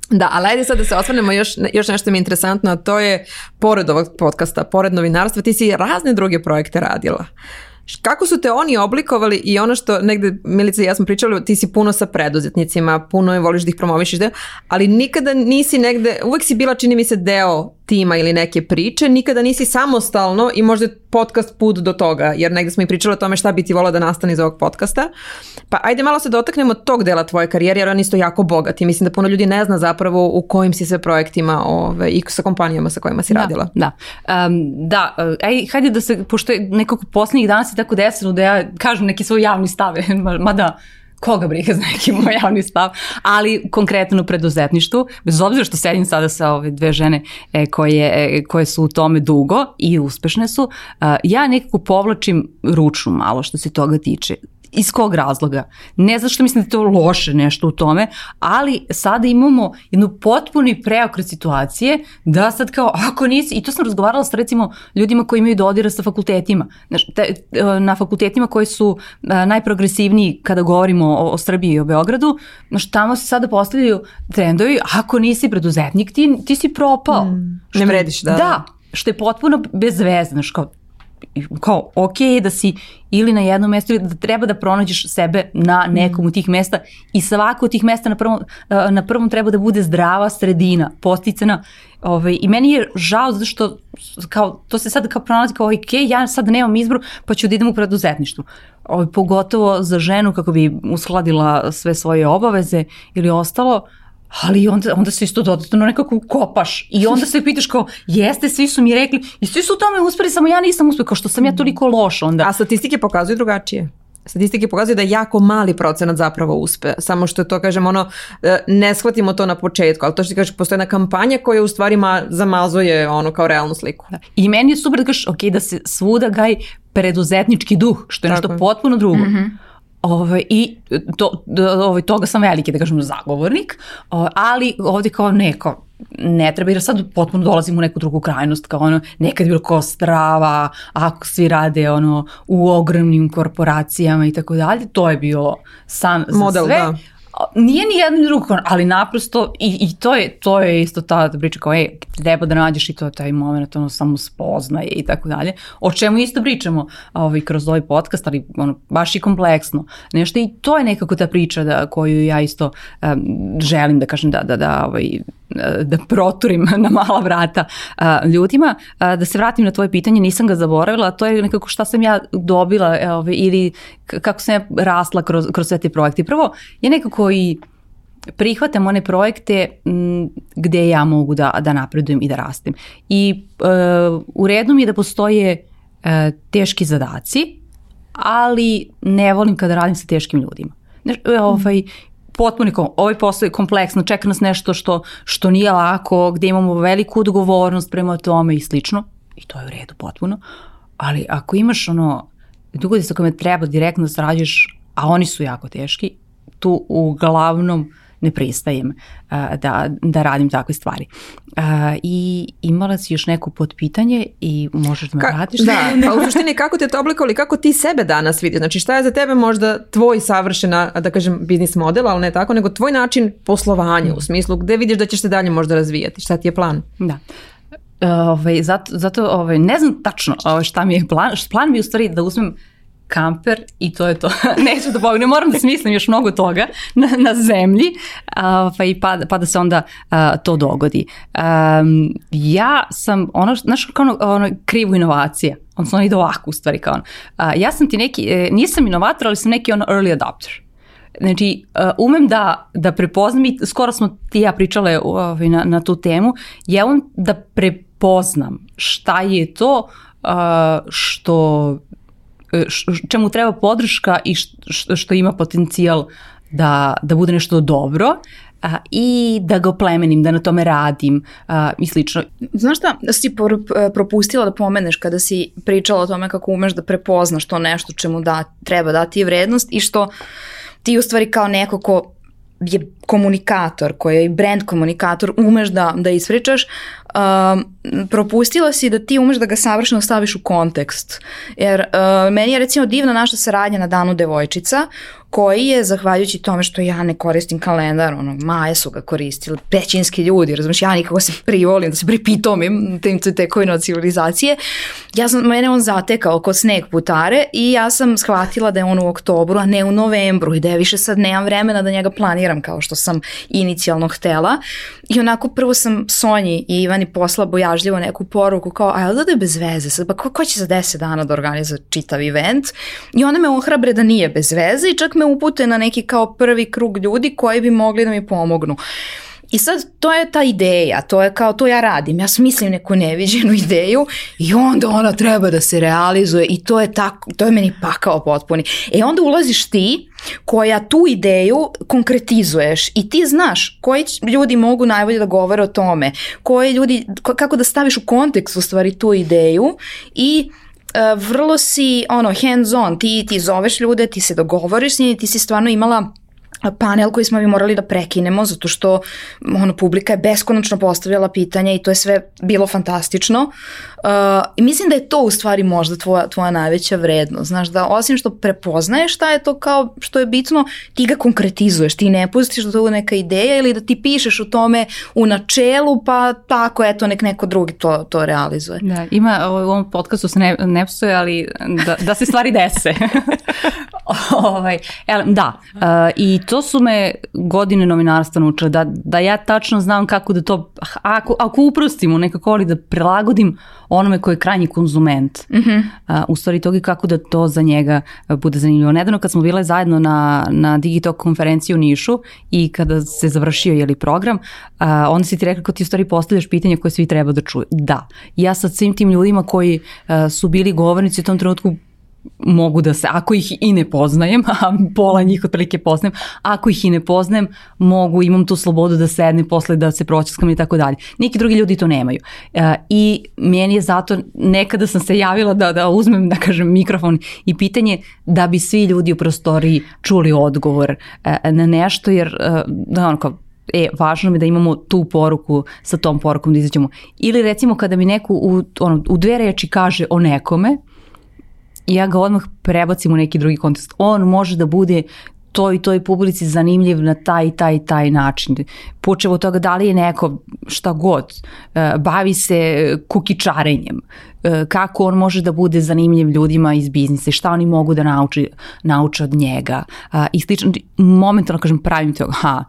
S3: da, ali ajde sad da se osvrnemo još, još nešto mi je interesantno, a to je, pored ovog podcasta, pored novinarstva, ti si razne druge projekte radila. Kako su te oni oblikovali i ono što negde Milica i ja smo pričali, ti si puno sa preduzetnicima, puno voliš da ih promoviš, ali nikada nisi negde, uvek si bila čini mi se deo tima ili neke priče, nikada nisi samostalno i možda podcast put do toga, jer negde smo i pričali o tome šta bi ti volao da nastane iz ovog podcasta. Pa ajde malo se dotaknemo tog dela tvoje karijere, jer on isto jako bogat i mislim da puno ljudi ne zna zapravo u kojim si sve projektima ove, i sa kompanijama sa kojima si
S1: da,
S3: radila.
S1: Da, um, da. Ej, hajde da se, pošto je nekako poslednjih dana se tako desilo da ja kažem neki svoj javni stave, mada koga briga za neki moj javni stav, ali konkretno u preduzetništvu, bez obzira što sedim sada sa ove dve žene e, koje, e, koje su u tome dugo i uspešne su, a, ja nekako povlačim ručnu malo što se toga tiče iz kog razloga. Ne zato što mislim da je to loše nešto u tome, ali sada imamo jednu potpuni preokret situacije da sad kao, ako nisi, i to sam razgovarala sa recimo ljudima koji imaju dodira sa fakultetima, znaš, te, na fakultetima koji su najprogresivniji kada govorimo o, o Srbiji i o Beogradu, znaš, tamo se sada postavljaju trendovi, ako nisi preduzetnik, ti, ti si propao. Mm,
S3: ne vrediš, da.
S1: Da, što je potpuno bez veze, znaš, kao, kao ok da si ili na jednom mestu ili da treba da pronađeš sebe na nekom od tih mesta i svako od tih mesta na prvom, eh, na prvom treba da bude zdrava sredina, posticana Ovaj, I meni je žao zato što kao, to se sad kao pronalazi kao ok, ja sad nemam izbor pa ću da idem u preduzetništvo. Ovaj, pogotovo za ženu kako bi uskladila sve svoje obaveze ili ostalo, ali onda, onda se isto dodatno nekako kopaš i onda se pitaš kao, jeste, svi su mi rekli i svi su u tome uspeli, samo ja nisam uspela, kao što sam ja toliko loš onda.
S3: A statistike pokazuju drugačije statistike pokazuju da jako mali procenat zapravo uspe. Samo što to, kažem, ono, e, ne shvatimo to na početku, ali to što ti kažeš, postoje jedna kampanja koja u stvari ma, zamazuje ono kao realnu sliku. Da.
S1: I meni je super da kažeš, ok, da se svuda gaj preduzetnički duh, što je Tako. nešto potpuno drugo. Mm -hmm. Ovaj, I to, ovaj, toga sam veliki, da kažem, zagovornik, ovaj, ali ovde kao neko, ne treba jer sad potpuno dolazimo u neku drugu krajnost kao ono nekad bilo kao strava ako svi rade ono u ogromnim korporacijama i tako dalje to je bio san za
S3: Model,
S1: sve
S3: da.
S1: Nije ni jedno ni drugo, ali naprosto i, i to je to je isto ta priča kao ej, treba da nađeš i to je taj moment ono samo spoznaje i tako dalje. O čemu isto pričamo ovaj kroz ovaj podcast, ali ono baš i kompleksno. Nešto i to je nekako ta priča da koju ja isto um, želim da kažem da da da ovaj da proturim na mala vrata uh, ljudima. Uh, da se vratim na tvoje pitanje, nisam ga zaboravila, to je nekako šta sam ja dobila ovaj, ili kako sam ja rasla kroz, kroz sve te projekte. Prvo, je nekako i prihvatam one projekte gde ja mogu da, da napredujem i da rastem. I u redu mi je da postoje teški zadaci, ali ne volim kada radim sa teškim ljudima. Ovaj, potpuno ovaj posao je kompleksno, čeka nas nešto što, što nije lako, gde imamo veliku odgovornost prema tome i slično, i to je u redu potpuno, ali ako imaš ono, dugodi sa kojima treba direktno da srađaš, a oni su jako teški, tu uglavnom ne pristajem uh, da, da radim takve stvari. Uh, I imala si još neko potpitanje i možeš da me Ka, vratiš?
S3: Da, pa u suštini kako te to oblikovali, kako ti sebe danas vidiš? Znači šta je za tebe možda tvoj savršena, da kažem, biznis model, ali ne tako, nego tvoj način poslovanja u smislu gde vidiš da ćeš se dalje možda razvijati? Šta ti je plan?
S1: Da. Uh, ovaj, zato, zato ovaj, ne znam tačno ovaj, šta mi je plan. Plan mi je u stvari da uzmem kamper i to je to. Neću da pogledam, moram da smislim još mnogo toga na, na zemlji pa, i pa, pa da se onda a, to dogodi. Um, ja sam, ono, znaš kao ono, ono krivu inovacija, odnosno ide ovako u stvari kao ono. A, ja sam ti neki, e, nisam inovator, ali sam neki ono early adopter. Znači, uh, umem da, da prepoznam i skoro smo ti ja pričale ovaj, na, na tu temu, ja umem da prepoznam šta je to uh, što čemu treba podrška i što, što ima potencijal da, da bude nešto dobro a, i da ga oplemenim, da na tome radim a, i slično.
S2: Znaš šta, da si propustila da pomeneš kada si pričala o tome kako umeš da prepoznaš to nešto čemu da, treba dati vrednost i što ti u stvari kao neko ko je komunikator, koji je brand komunikator, umeš da, da ispričaš, uh, propustila si da ti umeš da ga savršeno staviš u kontekst. Jer uh, meni je recimo divna naša saradnja na danu devojčica, koji je, zahvaljujući tome što ja ne koristim kalendar, ono, maje su ga koristili, pećinski ljudi, razumiješ, ja nikako se privolim, da se pripitomim tim tekovima od civilizacije. Ja sam, mene on zatekao kod sneg putare i ja sam shvatila da je on u oktobru, a ne u novembru i da ja više sad nemam vremena da njega planiram kao što sam inicijalno htela. I onako prvo sam Sonji i Ivani posla bojažljivo neku poruku kao, a jel da je bez veze sad, pa ko, ko će za 10 dana da organizuje čitav event? I ona me ohrabre da nije bez veze i čak me upute na neki kao prvi krug ljudi koji bi mogli da mi pomognu. I sad to je ta ideja, to je kao to ja radim, ja smislim neku neviđenu ideju i onda ona treba da se realizuje i to je tako, to je meni pakao potpuni. E onda ulaziš ti koja tu ideju konkretizuješ i ti znaš koji ljudi mogu najbolje da govore o tome, koji ljudi, kako da staviš u kontekst u stvari tu ideju i uh, vrlo si ono hands on, ti, ti zoveš ljude, ti se dogovoriš s njim, ti si stvarno imala panel koji smo mi morali da prekinemo zato što ono, publika je beskonačno postavljala pitanja i to je sve bilo fantastično. Uh, I mislim da je to u stvari možda tvoja, tvoja najveća vrednost. Znaš, da osim što prepoznaješ šta je to kao što je bitno, ti ga konkretizuješ, ti ne pustiš da to je neka ideja ili da ti pišeš o tome u načelu, pa tako, eto, nek neko drugi to, to realizuje.
S1: Da, ima, u ovom podcastu se ne, ne psuje, ali da, da se stvari dese. ovaj, da, uh, i to su me godine novinarstva naučile, da, da ja tačno znam kako da to, ako, ako uprostimo nekako ali da prelagodim onome koji je krajnji konzument. Mm -hmm. uh, u stvari toga kako da to za njega bude zanimljivo. Nedavno kad smo bile zajedno na, na Digitalk konferenciji u Nišu i kada se završio jeli, program, uh, onda si ti rekla kako ti u stvari postavljaš pitanja koje svi treba da čuju. Da, ja sa svim tim ljudima koji uh, su bili govornici u tom trenutku mogu da se, ako ih i ne poznajem, a pola njih otprilike poznajem, ako ih i ne poznajem, mogu, imam tu slobodu da sednem posle da se pročeskam i tako dalje. Neki drugi ljudi to nemaju. E, I meni je zato, nekada sam se javila da, da uzmem, da kažem, mikrofon i pitanje da bi svi ljudi u prostoriji čuli odgovor e, na nešto, jer e, da ono kao, e, važno mi da imamo tu poruku sa tom porukom da izađemo. Ili recimo kada mi neko u, ono, u dve reči kaže o nekome, ja ga odmah prebacim u neki drugi kontekst. On može da bude toj toj publici zanimljiv na taj taj taj način. Počeo od toga da li je neko šta god e, bavi se kukičarenjem, kako on može da bude zanimljiv ljudima iz biznisa, šta oni mogu da nauči, nauče od njega i slično. Znači, momentalno kažem pravim to, ha,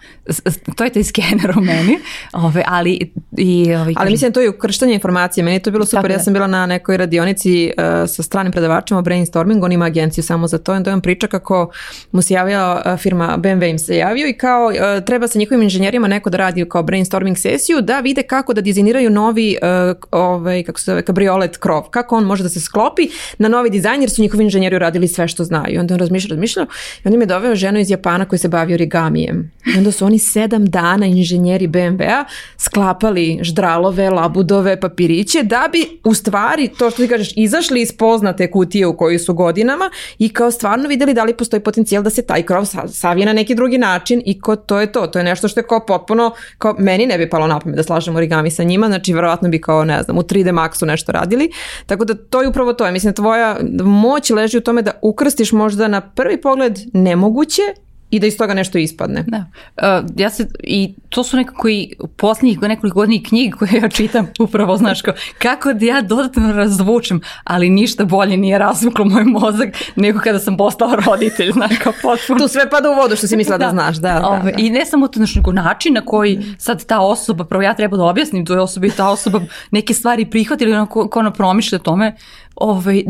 S1: to je taj skener u meni, ove, ali i, ove,
S3: kažem, ali mislim to je ukrštanje informacije, meni je to bilo super, ja sam bila na nekoj radionici uh, sa stranim predavačima brainstorming, on ima agenciju samo za to, i on priča kako mu se javila uh, firma BMW im se javio i kao uh, treba sa njihovim inženjerima neko da radi kao brainstorming sesiju da vide kako da dizajniraju novi ovaj, kako se zove, kabriolet krov, kako on može da se sklopi na novi dizajn jer su njihovi inženjeri uradili sve što znaju. I onda on razmišlja, razmišlja i onda mi je doveo ženu iz Japana koji se bavi origamijem. I onda su oni sedam dana inženjeri BMW-a sklapali ždralove, labudove, papiriće da bi u stvari to što ti kažeš izašli iz poznate kutije u kojoj su godinama i kao stvarno videli da li postoji potencijal da se taj krov savije na neki drugi način i ko, to je to. To je nešto što je kao potpuno, kao meni ne bi palo na pamet da slažem origami sa njima, znači verovatno bi kao ne znam u 3D Maxu nešto radili. Tako da to je upravo to. Mislim, tvoja moć leži u tome da ukrstiš možda na prvi pogled nemoguće i da iz toga nešto ispadne.
S1: Da. Uh, ja se, I to su nekako i posljednjih nekoliko godina knjig koje ja čitam upravo, znaš, kao, kako da ja dodatno razvučem, ali ništa bolje nije razvuklo moj mozak nego kada sam postala roditelj, znaš, kao potpuno.
S3: tu sve pada u vodu što si mislila da, da znaš, da, da,
S1: Ove,
S3: da.
S1: I ne samo to, znaš, nego način na koji sad ta osoba, prvo ja treba da objasnim toj osobi, ta osoba neke stvari prihvati ili ono ko, ko ono promišlja tome, ovaj,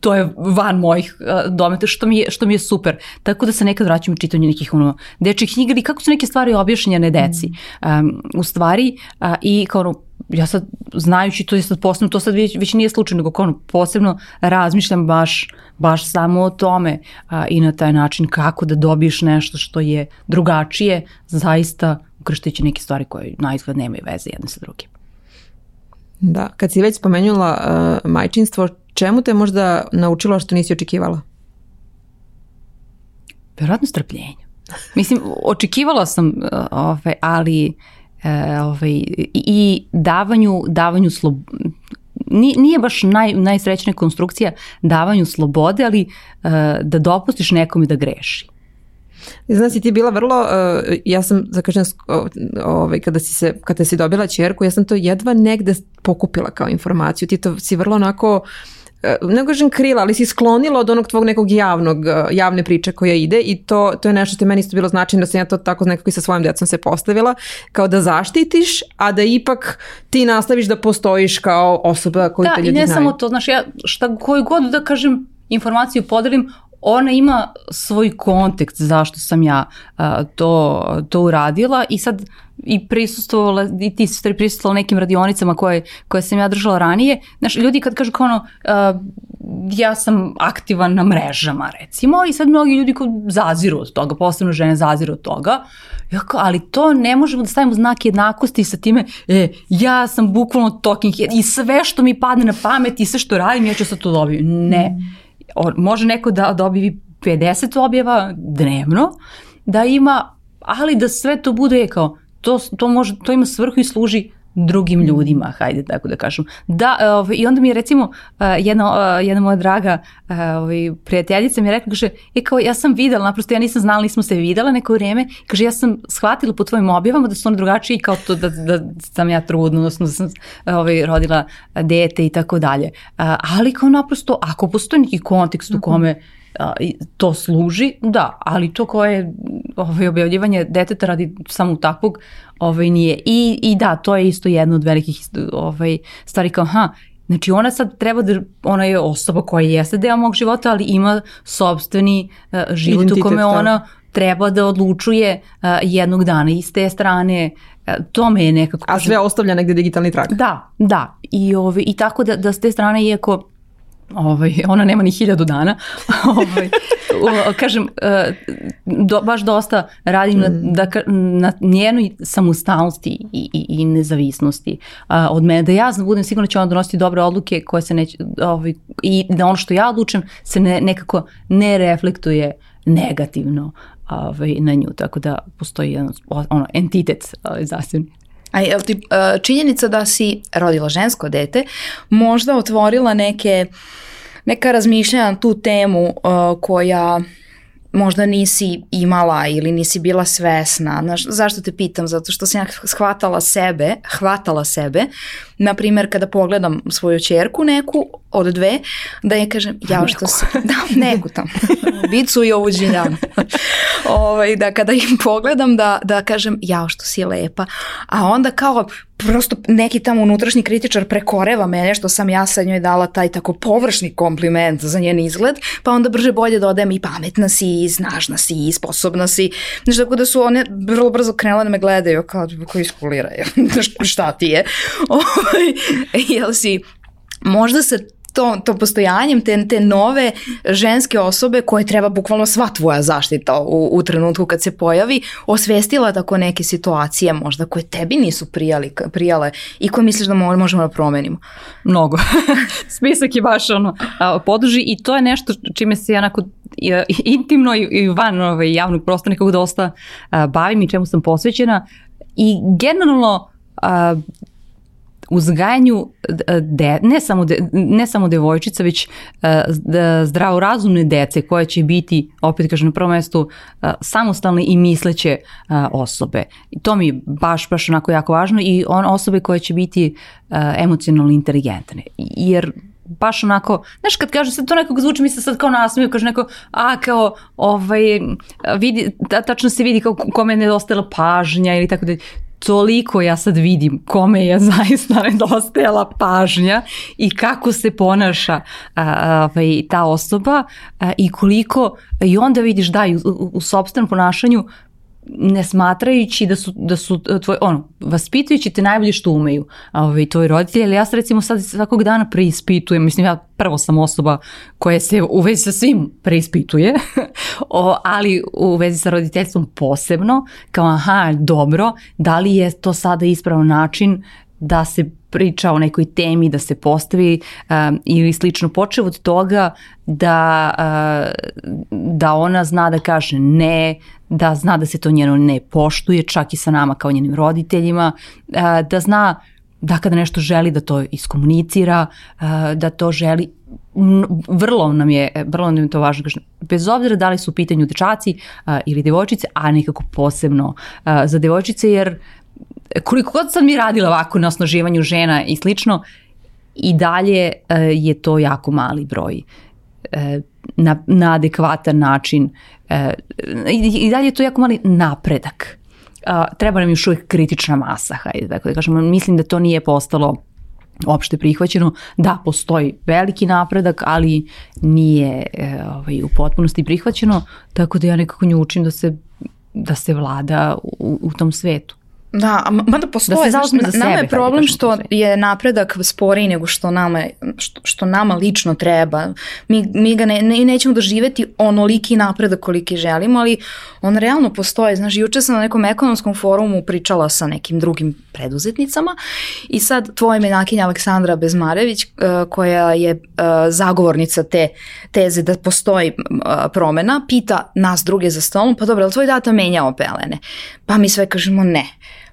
S1: to je van mojih uh, dometa, što mi, je, što mi je super. Tako da se nekad vraćam u čitanju nekih ono, dečih knjiga ili kako su neke stvari objašnjene deci. Um, u stvari, uh, i kao ono, ja sad, znajući to je sad posebno, to sad već, već nije slučajno, nego kao ono, posebno razmišljam baš, baš samo o tome a, i na taj način kako da dobiješ nešto što je drugačije, zaista ukrštići neke stvari koje na izgled nemaju veze jedne sa drugim.
S3: Da, kad si već spomenula uh, majčinstvo, čemu te možda naučilo što nisi očekivala?
S1: Verovatno strpljenje. Mislim, očekivala sam, uh, ovaj, ali uh, ovaj, i davanju, davanju slob... Nije baš naj, najsrećnija konstrukcija davanju slobode, ali uh, da dopustiš nekom da greši.
S3: Znaš, ti bila vrlo, uh, ja sam, za kažem, ovaj, kada, si se, kada si dobila čerku, ja sam to jedva negde pokupila kao informaciju. Ti to si vrlo onako, e, ne kažem krila, ali si sklonila od onog tvog nekog javnog, e, javne priče koja ide i to, to je nešto što je meni isto bilo značajno da sam ja to tako nekako i sa svojim djecom se postavila, kao da zaštitiš, a da ipak ti nastaviš da postojiš kao osoba koju da, te ljudi znaju.
S1: Da, i ne znaju. samo to, znaš, ja šta koju god da kažem informaciju podelim, ona ima svoj kontekst zašto sam ja uh, to, to uradila i sad i prisustvovala, i ti si prisustvovala nekim radionicama koje, koje sam ja držala ranije. Znaš, ljudi kad kažu kao ono, uh, ja sam aktivan na mrežama recimo i sad mnogi ljudi ko zaziru od toga, posebno žene zaziru od toga, ja kao, ali to ne možemo da stavimo znak jednakosti sa time, e, ja sam bukvalno talking head i sve što mi padne na pamet i sve što radim, ja ću sad to dobiti. Ne. Mm može neko da dobi 50 objava dnevno, da ima, ali da sve to bude kao, to, to, može, to ima svrhu i služi drugim ljudima, hajde tako da kažem. Da, ovaj, i onda mi je recimo jedna, jedna moja draga ovaj, prijateljica mi je rekla, kaže, e kao ja sam videla, naprosto ja nisam znala, nismo se videla neko vrijeme, kaže ja sam shvatila po tvojim objavama da su one drugačije kao to da, da sam ja trudna, odnosno da sam ovaj, rodila dete i tako dalje. Ali kao naprosto, ako postoji neki kontekst u mhm. kome to služi, da, ali to koje ovaj, objavljivanje deteta radi samo takvog ovaj, nije. I, I da, to je isto jedna od velikih ovaj, stvari kao, ha, Znači ona sad treba da, ona je osoba koja jeste deo mog života, ali ima sobstveni uh, život Identitet, u kome da. ona treba da odlučuje uh, jednog dana i s te strane uh, to me je nekako...
S3: A sve ostavlja negde digitalni trak.
S1: Da, da. I, ovaj, i tako da, da s te strane, iako ovaj, ona nema ni hiljadu dana, ovaj, kažem, e, do, baš dosta radim mm. na, da, na njenoj samostalnosti i, i, i nezavisnosti a, od mene, da ja znam, budem sigurno da će ona donositi dobre odluke koje se neće, ovaj, i da ono što ja odlučem se ne, nekako ne reflektuje negativno ovaj, na nju, tako da postoji jedan ono, entitet ovaj, zasebni.
S2: A je ti e, činjenica da si rodila žensko dete možda otvorila neke, neka razmišljanja na tu temu uh, koja možda nisi imala ili nisi bila svesna. Znaš, zašto te pitam? Zato što sam ja shvatala sebe, hvatala sebe, na primjer kada pogledam svoju čerku neku od dve, da je kažem, ja što se, da, neku tam, bicu i ovu džiljanu. ovaj, da kada im pogledam da, da kažem, ja što si lepa, a onda kao prosto neki tamo unutrašnji kritičar prekoreva mene što sam ja sa njoj dala taj tako površni kompliment za njen izgled, pa onda brže bolje dodajem i pametna si, i snažna si, i sposobna si. Znaš, tako da su one vrlo brzo krenule da me gledaju kao koji iskuliraju. šta ti je? Ovaj, jel si možda se to, to postojanjem te, te nove ženske osobe koje treba bukvalno sva tvoja zaštita u, u trenutku kad se pojavi, osvestila tako neke situacije možda koje tebi nisu prijali, prijale i koje misliš da možemo da promenimo?
S1: Mnogo. Spisak je baš ono, podrži i to je nešto čime se ja onako intimno i van ovaj, javnog prostora nekako dosta bavim i čemu sam posvećena i generalno uzgajanju de, ne, samo de, ne samo devojčica, već zdravorazumne dece koje će biti, opet kažem na prvom mestu, samostalne i misleće osobe. I to mi je baš, baš onako jako važno i on, osobe koje će biti emocionalno inteligentne. Jer baš onako, znaš kad kažu, sad to nekako zvuči mi se sad kao nasmiju, kaže neko, a kao, ovaj, vidi, tačno se vidi kao kome je nedostala pažnja ili tako da, toliko ja sad vidim kome je zaista nedostajala pažnja i kako se ponaša ovaj, ta osoba a, i koliko i onda vidiš da u, u, u sobstvenom ponašanju ne smatrajući da su, da su e, tvoj, ono, vaspitujući te najbolje što umeju ovaj, tvoji roditelji, ali ja se recimo sad svakog dana preispitujem, mislim ja prvo sam osoba koja se u vezi sa svim preispituje, o, ali u vezi sa roditeljstvom posebno, kao aha, dobro, da li je to sada ispravan način da se priča o nekoj temi, da se postavi um, ili slično. Počeo od toga da, uh, da ona zna da kaže ne, da zna da se to njeno ne poštuje, čak i sa nama kao njenim roditeljima, uh, da zna da kada nešto želi da to iskomunicira, uh, da to želi vrlo nam je, vrlo nam je to važno, bez obzira da li su u pitanju dečaci uh, ili devojčice, a nekako posebno uh, za devojčice, jer uh, koliko god sam mi radila ovako na osnaživanju žena i slično, i dalje uh, je to jako mali broj uh, na, na adekvatan način. Uh, i, dalje je to jako mali napredak. Treba nam još uvijek kritična masa, hajde tako da kažemo. Mislim da to nije postalo opšte prihvaćeno. Da, postoji veliki napredak, ali nije ovaj, u potpunosti prihvaćeno, tako da ja nekako nju učim da se, da se vlada u, u tom svetu.
S2: Da, mada postoje, da znaš, nama je problem što je napredak sporiji nego što nama, što, što nama lično treba. Mi, mi ga ne, ne, nećemo doživeti onoliki napredak koliki želimo, ali on realno postoje. Znaš, juče sam na nekom ekonomskom forumu pričala sa nekim drugim preduzetnicama i sad tvoja menakinja Aleksandra Bezmarević, uh, koja je uh, zagovornica te teze da postoji uh, promena, pita nas druge za stolom, pa dobro, ali tvoj data menjao pelene? Pa mi sve kažemo ne.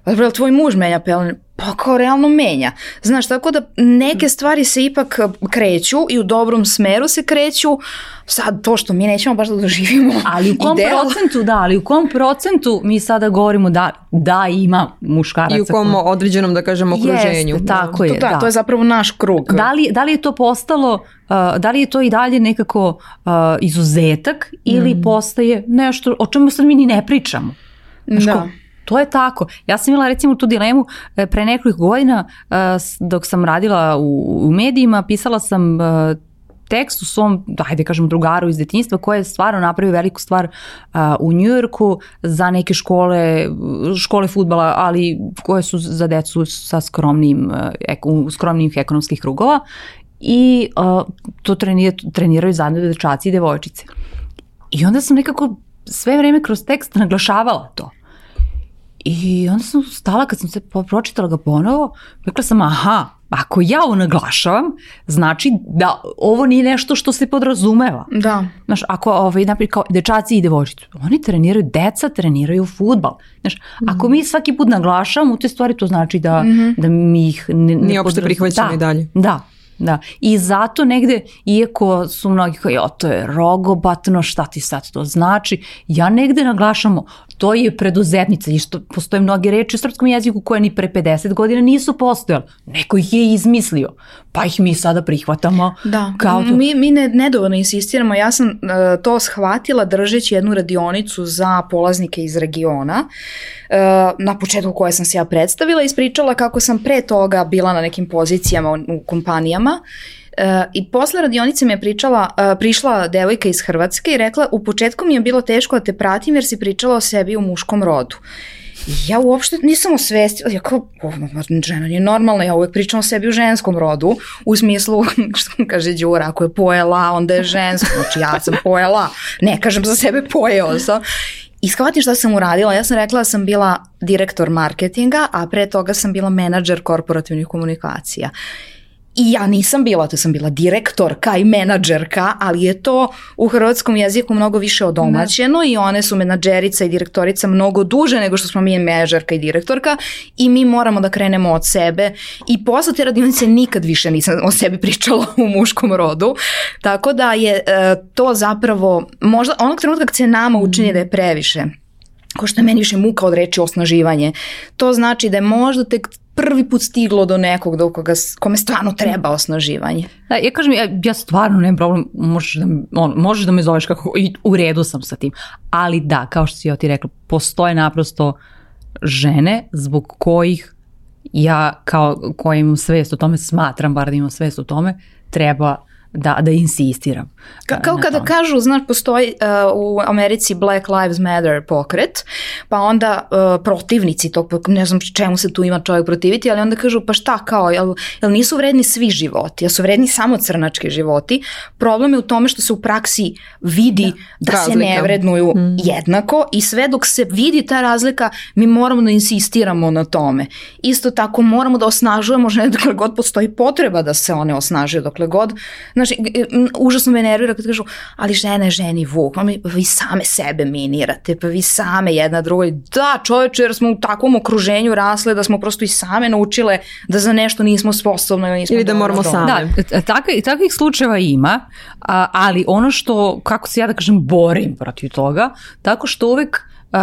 S2: Dobro, je tvoj muž menja pelene? Pa kao realno menja. Znaš, tako da neke stvari se ipak kreću i u dobrom smeru se kreću. Sad, to što mi nećemo baš da doživimo
S1: Ali u kom ideal. procentu, da, ali u kom procentu mi sada govorimo da, da ima muškaraca.
S3: I u kom određenom, da kažemo, okruženju.
S1: Jeste, tako je.
S2: Da,
S1: da,
S2: to je zapravo naš krug.
S1: Da li, da li je to postalo, uh, da li je to i dalje nekako uh, izuzetak ili mm. postaje nešto o čemu sad mi ni ne pričamo? Znaš, da. Ko, To je tako. Ja sam imala recimo tu dilemu e, pre nekoliko godina e, dok sam radila u, u medijima, pisala sam e, tekst u svom, hajde kažem, drugaru iz detinjstva koji je stvarno napravio veliku stvar u Njujorku za neke škole, škole futbala, ali koje su za decu sa skromnim, uh, ekonomskih krugova i uh, to trenir, treniraju zajedno dečaci i devojčice. I onda sam nekako sve vreme kroz tekst naglašavala to. I onda sam stala kad sam se pročitala ga ponovo, rekla sam aha, ako ja ovo naglašavam, znači da ovo nije nešto što se podrazumeva.
S2: Da.
S1: Znaš, ako ovaj, naprijed kao dečaci i devojčice, oni treniraju, deca treniraju futbal. Znaš, mm -hmm. ako mi svaki put naglašavamo te stvari, to znači da, mm -hmm. da mi ih
S3: ne, ne Nije opšte prihvaćeno da, i dalje.
S1: Da, Da, i zato negde, iako su mnogi kao, jo, to je rogobatno, šta ti sad to znači, ja negde naglašamo, to je preduzetnica i što postoje mnoge reči u srpskom jeziku koje ni pre 50 godina nisu postojale. Neko ih je izmislio, pa ih mi sada prihvatamo.
S2: Da, kao to. mi, mi ne, nedovoljno insistiramo. Ja sam uh, to shvatila držeći jednu radionicu za polaznike iz regiona, uh, na početku koje sam se ja predstavila, ispričala kako sam pre toga bila na nekim pozicijama u, u kompanijama Uh, I posle radionice mi je pričala, uh, prišla devojka iz Hrvatske i rekla u početku mi je bilo teško da te pratim jer si pričala o sebi u muškom rodu. Ja uopšte nisam osvestila, ja kao, o, žena nije normalna, ja uvek pričam o sebi u ženskom rodu, u smislu, što kaže Đura, ako je pojela, onda je žensko, znači ja sam pojela, ne kažem za sebe pojeo sam. I shvatim šta sam uradila, ja sam rekla da sam bila direktor marketinga, a pre toga sam bila menadžer korporativnih komunikacija. I ja nisam bila, to sam bila direktorka i menadžerka, ali je to u hrvatskom jeziku mnogo više odomaćeno i one su menadžerica i direktorica mnogo duže nego što smo mi menadžerka i direktorka i mi moramo da krenemo od sebe. I posle te radionice nikad više nisam o sebi pričala u muškom rodu, tako da je e, to zapravo možda onog trenutka kad se nama učini da je previše ko što je meni više muka od reči osnaživanje. To znači da je možda tek prvi put stiglo do nekog do koga, kome stvarno treba osnaživanje.
S1: Da, ja kažem, ja, ja stvarno nemam problem, možeš da, on, možeš da me zoveš kako, i u redu sam sa tim. Ali da, kao što si ja ti rekla, postoje naprosto žene zbog kojih ja kao koja imam svest o tome, smatram bar da imam svest o tome, treba da, da insistiram.
S2: Ka, kao kada tome. kažu, znaš, postoji uh, u Americi Black Lives Matter pokret, pa onda uh, protivnici tog, ne znam čemu se tu ima čovjek protiviti, ali onda kažu, pa šta kao, jel, jel nisu vredni svi životi, jel su vredni samo crnački životi? Problem je u tome što se u praksi vidi da, da se ne vrednuju mm. jednako i sve dok se vidi ta razlika, mi moramo da insistiramo na tome. Isto tako moramo da osnažujemo žene dokle god postoji potreba da se one osnažuju, dokle god Znaš, užasno me nervira kad kažu, ali žena je ženi vuk, pa vi same sebe minirate, pa vi same jedna drugoj. Da, čoveče, jer smo u takvom okruženju rasle da smo prosto i same naučile da za nešto nismo sposobne. Nismo
S3: Ili da moramo same.
S1: Da, takvih, takvih slučajeva ima, a, ali ono što, kako se ja da kažem, borim protiv toga, tako što uvek Uh,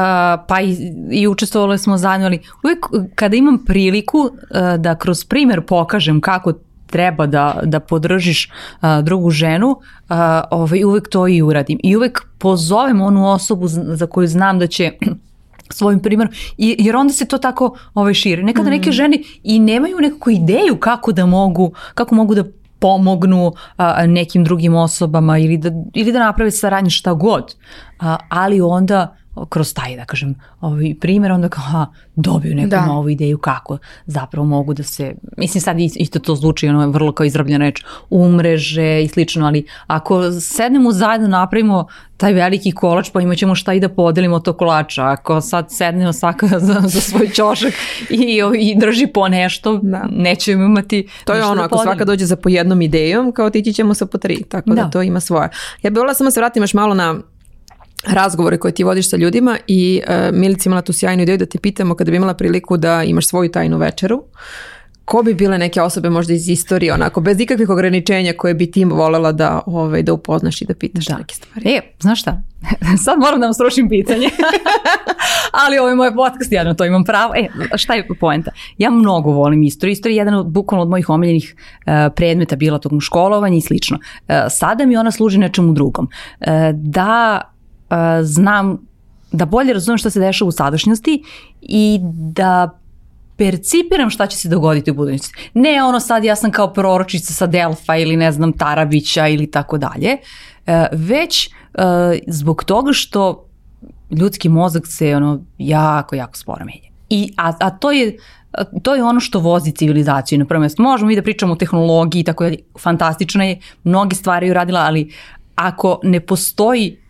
S1: pa i, i učestvovali smo zajedno, ali uvek kada imam priliku uh, da kroz primer pokažem kako treba da, da podržiš a, drugu ženu, a, ovaj, uvek to i uradim. I uvek pozovem onu osobu za koju znam da će svojim primjerom, jer onda se to tako ovaj, širi. Nekada neke mm. žene i nemaju nekakvu ideju kako da mogu, kako mogu da pomognu a, nekim drugim osobama ili da, ili da naprave saradnje šta god. A, ali onda kroz taj, da kažem, ovaj primjer, onda kao, aha, dobiju neku da. novu ideju kako zapravo mogu da se, mislim sad isto to zvuči ono vrlo kao izrabljena reč, umreže i slično, ali ako sednemo zajedno napravimo taj veliki kolač, pa imaćemo šta i da podelimo to kolača. Ako sad sednemo svaka za, za svoj ćošak i, i drži po nešto, da. nećemo imati
S3: To je ono,
S1: da
S3: ako svaka dođe za po jednom idejom, kao tići ćemo sa po tri, tako da, da to ima svoje. Ja bih volila samo se vratim još malo na razgovore koje ti vodiš sa ljudima i uh, Milica imala tu sjajnu ideju da te pitamo kada bi imala priliku da imaš svoju tajnu večeru. Ko bi bile neke osobe možda iz istorije, onako, bez ikakvih ograničenja koje bi ti volela da, ovaj, da upoznaš i da pitaš da. neke stvari?
S1: E, znaš šta? Sad moram da vam srušim pitanje. Ali ovo je moj podcast, ja na to imam pravo. E, šta je poenta? Ja mnogo volim istoriju. Istorija je jedan od, bukvalno od mojih omiljenih uh, predmeta bila tog školovanja i slično. Uh, sada mi ona služi nečemu drugom. Uh, da znam da bolje razumem šta se dešava u sadašnjosti i da percipiram šta će se dogoditi u budućnosti. Ne ono sad ja sam kao proročica sa Delfa ili ne znam Tarabića ili tako dalje, e, već e, zbog toga što ljudski mozak se ono jako, jako sporo menja. I, a, a to je to je ono što vozi civilizaciju na prvo mjesto. Možemo mi da pričamo o tehnologiji i tako dalje, fantastično je, mnogi stvari uradila, ali ako ne postoji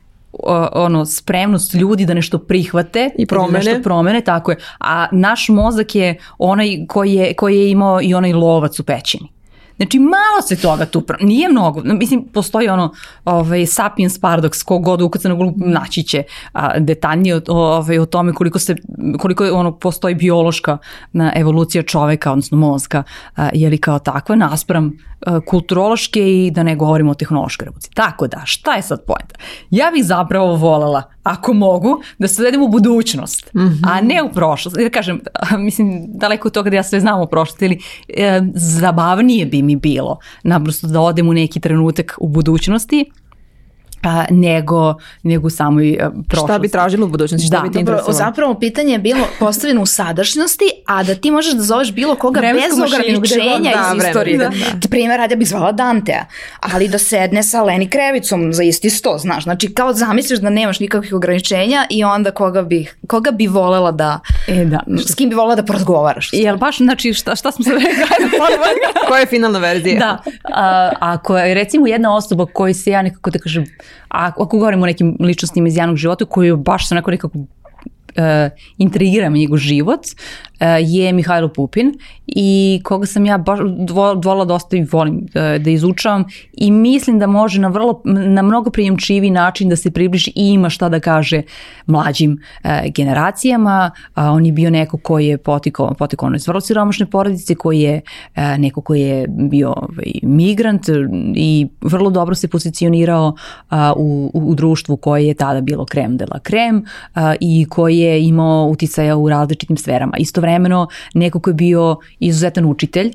S1: ono spremnost ljudi da nešto prihvate
S3: i promene. Da
S1: nešto promene, tako je. A naš mozak je onaj koji je, koji je imao i onaj lovac u pećini. Znači, malo se toga tu, nije mnogo. Mislim, postoji ono ovaj, Sapiens Paradox, kogod ukuca na glupu naći će a, detaljnije o, ovaj, o tome koliko, se, koliko ono, postoji biološka na evolucija čoveka, odnosno mozga, a, je li kao takva, naspram kulturološke i da ne govorimo o tehnološkoj revoluciji. Tako da, šta je sad pojenta? Ja bih zapravo volela, ako mogu, da se vedem u budućnost, mm -hmm. a ne u prošlost. Jer kažem, mislim, daleko od toga da ja sve znam o prošlosti, ili e, zabavnije bi mi bilo naprosto da odem u neki trenutak u budućnosti a, nego, nego samoj prošlosti.
S3: Šta bi tražilo u budućnosti? Šta
S2: da,
S3: bi ti
S2: dobro, zapravo pitanje je bilo postavljeno u sadašnjosti, a da ti možeš da zoveš bilo koga Vremensku bez ograničenja da, iz istorije. Da, da. Primjer, radi bih zvala Dantea, ali da sedne sa Leni Krevicom za isti sto, znaš. Znači, kao zamisliš da nemaš nikakvih ograničenja i onda koga bi, koga bi volela da, e, da. s kim bi volela da porazgovaraš.
S1: Jel baš, znači, šta, šta smo se rekli?
S3: Koja je finalna verzija?
S1: Da, a, ako je recimo jedna osoba koji se ja nekako da kažem, a ako govorimo o nekim ličnostima iz javnog života koji baš su neko nekako intrigira me njegov život uh, je Mihajlo Pupin i koga sam ja baš volila dosta i volim uh, da izučavam i mislim da može na vrlo na mnogo prijemčivi način da se približi i ima šta da kaže mlađim generacijama. On je bio neko koji je potikao, potikao ono iz vrlo siromašne porodice, koji je neko koji je bio ovaj, migrant i vrlo dobro se pozicionirao u, u društvu koje je tada bilo krem de la krem i koji je imao uticaja u različitim sferama. Istovremeno neko ko je bio izuzetan učitelj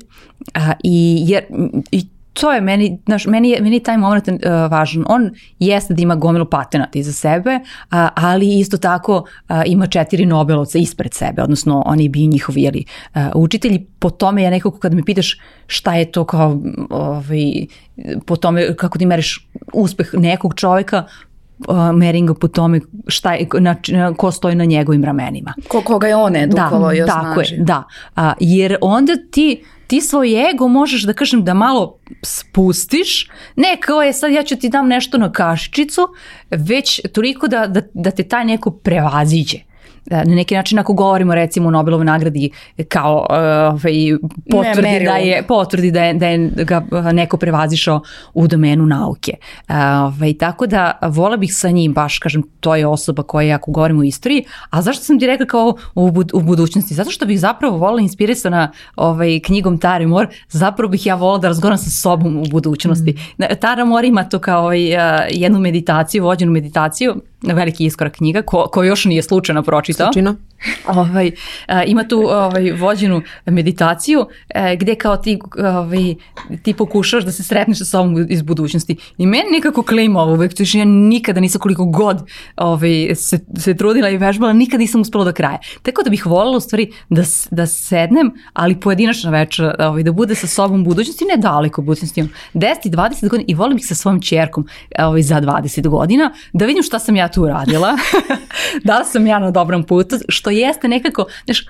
S1: a, i, jer, i to je meni, znaš, meni je, meni je taj moment uh, važan. On jeste da ima gomilu patenata iza sebe, uh, ali isto tako uh, ima četiri Nobelovca ispred sebe, odnosno on je bio njihov jeli, uh, učitelj po tome je nekako kad me pitaš šta je to kao ovaj, po tome kako ti meriš uspeh nekog čoveka, uh, merim ga po tome šta je, na, na, ko stoji na njegovim ramenima.
S2: Ko, koga je on edukovao da, i osnažio. Tako je,
S1: da. A, jer onda ti ti svoj ego možeš da kažem da malo spustiš, ne kao je sad ja ću ti dam nešto na kašičicu, već toliko da, da, da te taj neko prevaziđe. Da, na neki način ako govorimo recimo o Nobelovoj nagradi kao ovaj, potvrdi, ne, da je, potvrdi da je, da je ga neko prevazišao u domenu nauke. Ovaj, tako da vola bih sa njim baš, kažem, to je osoba koja ako govorimo o istoriji, a zašto sam ti rekla kao u, bud, u budućnosti? Zato što bih zapravo volila inspirisana ovaj, knjigom Tara Mor, zapravo bih ja volila da razgovaram sa sobom u budućnosti. Mm. Tara Mor ima to kao ovaj, jednu meditaciju, vođenu meditaciju, veliki iskorak knjiga, ko, ko još nije slučajno pročitao.
S3: Slučajno.
S1: Ovaj, a, ima tu ovaj, vođenu meditaciju e, gde kao ti, ovaj, ti pokušaš da se sretneš sa sobom iz budućnosti. I meni nekako klima ovo uvek, ja nikada nisam koliko god ovaj, se, se trudila i vežbala, nikada nisam uspela do kraja. Tako da bih voljela u stvari da, da sednem, ali pojedinačna večer, ovaj, da bude sa sobom budućnosti, ne daleko budućnosti, 10 i 20 godina i volim bih sa svojom čerkom ovaj, za 20 godina, da vidim šta sam ja tu uradila, da li sam ja na dobrom putu, što jeste nekako, znaš,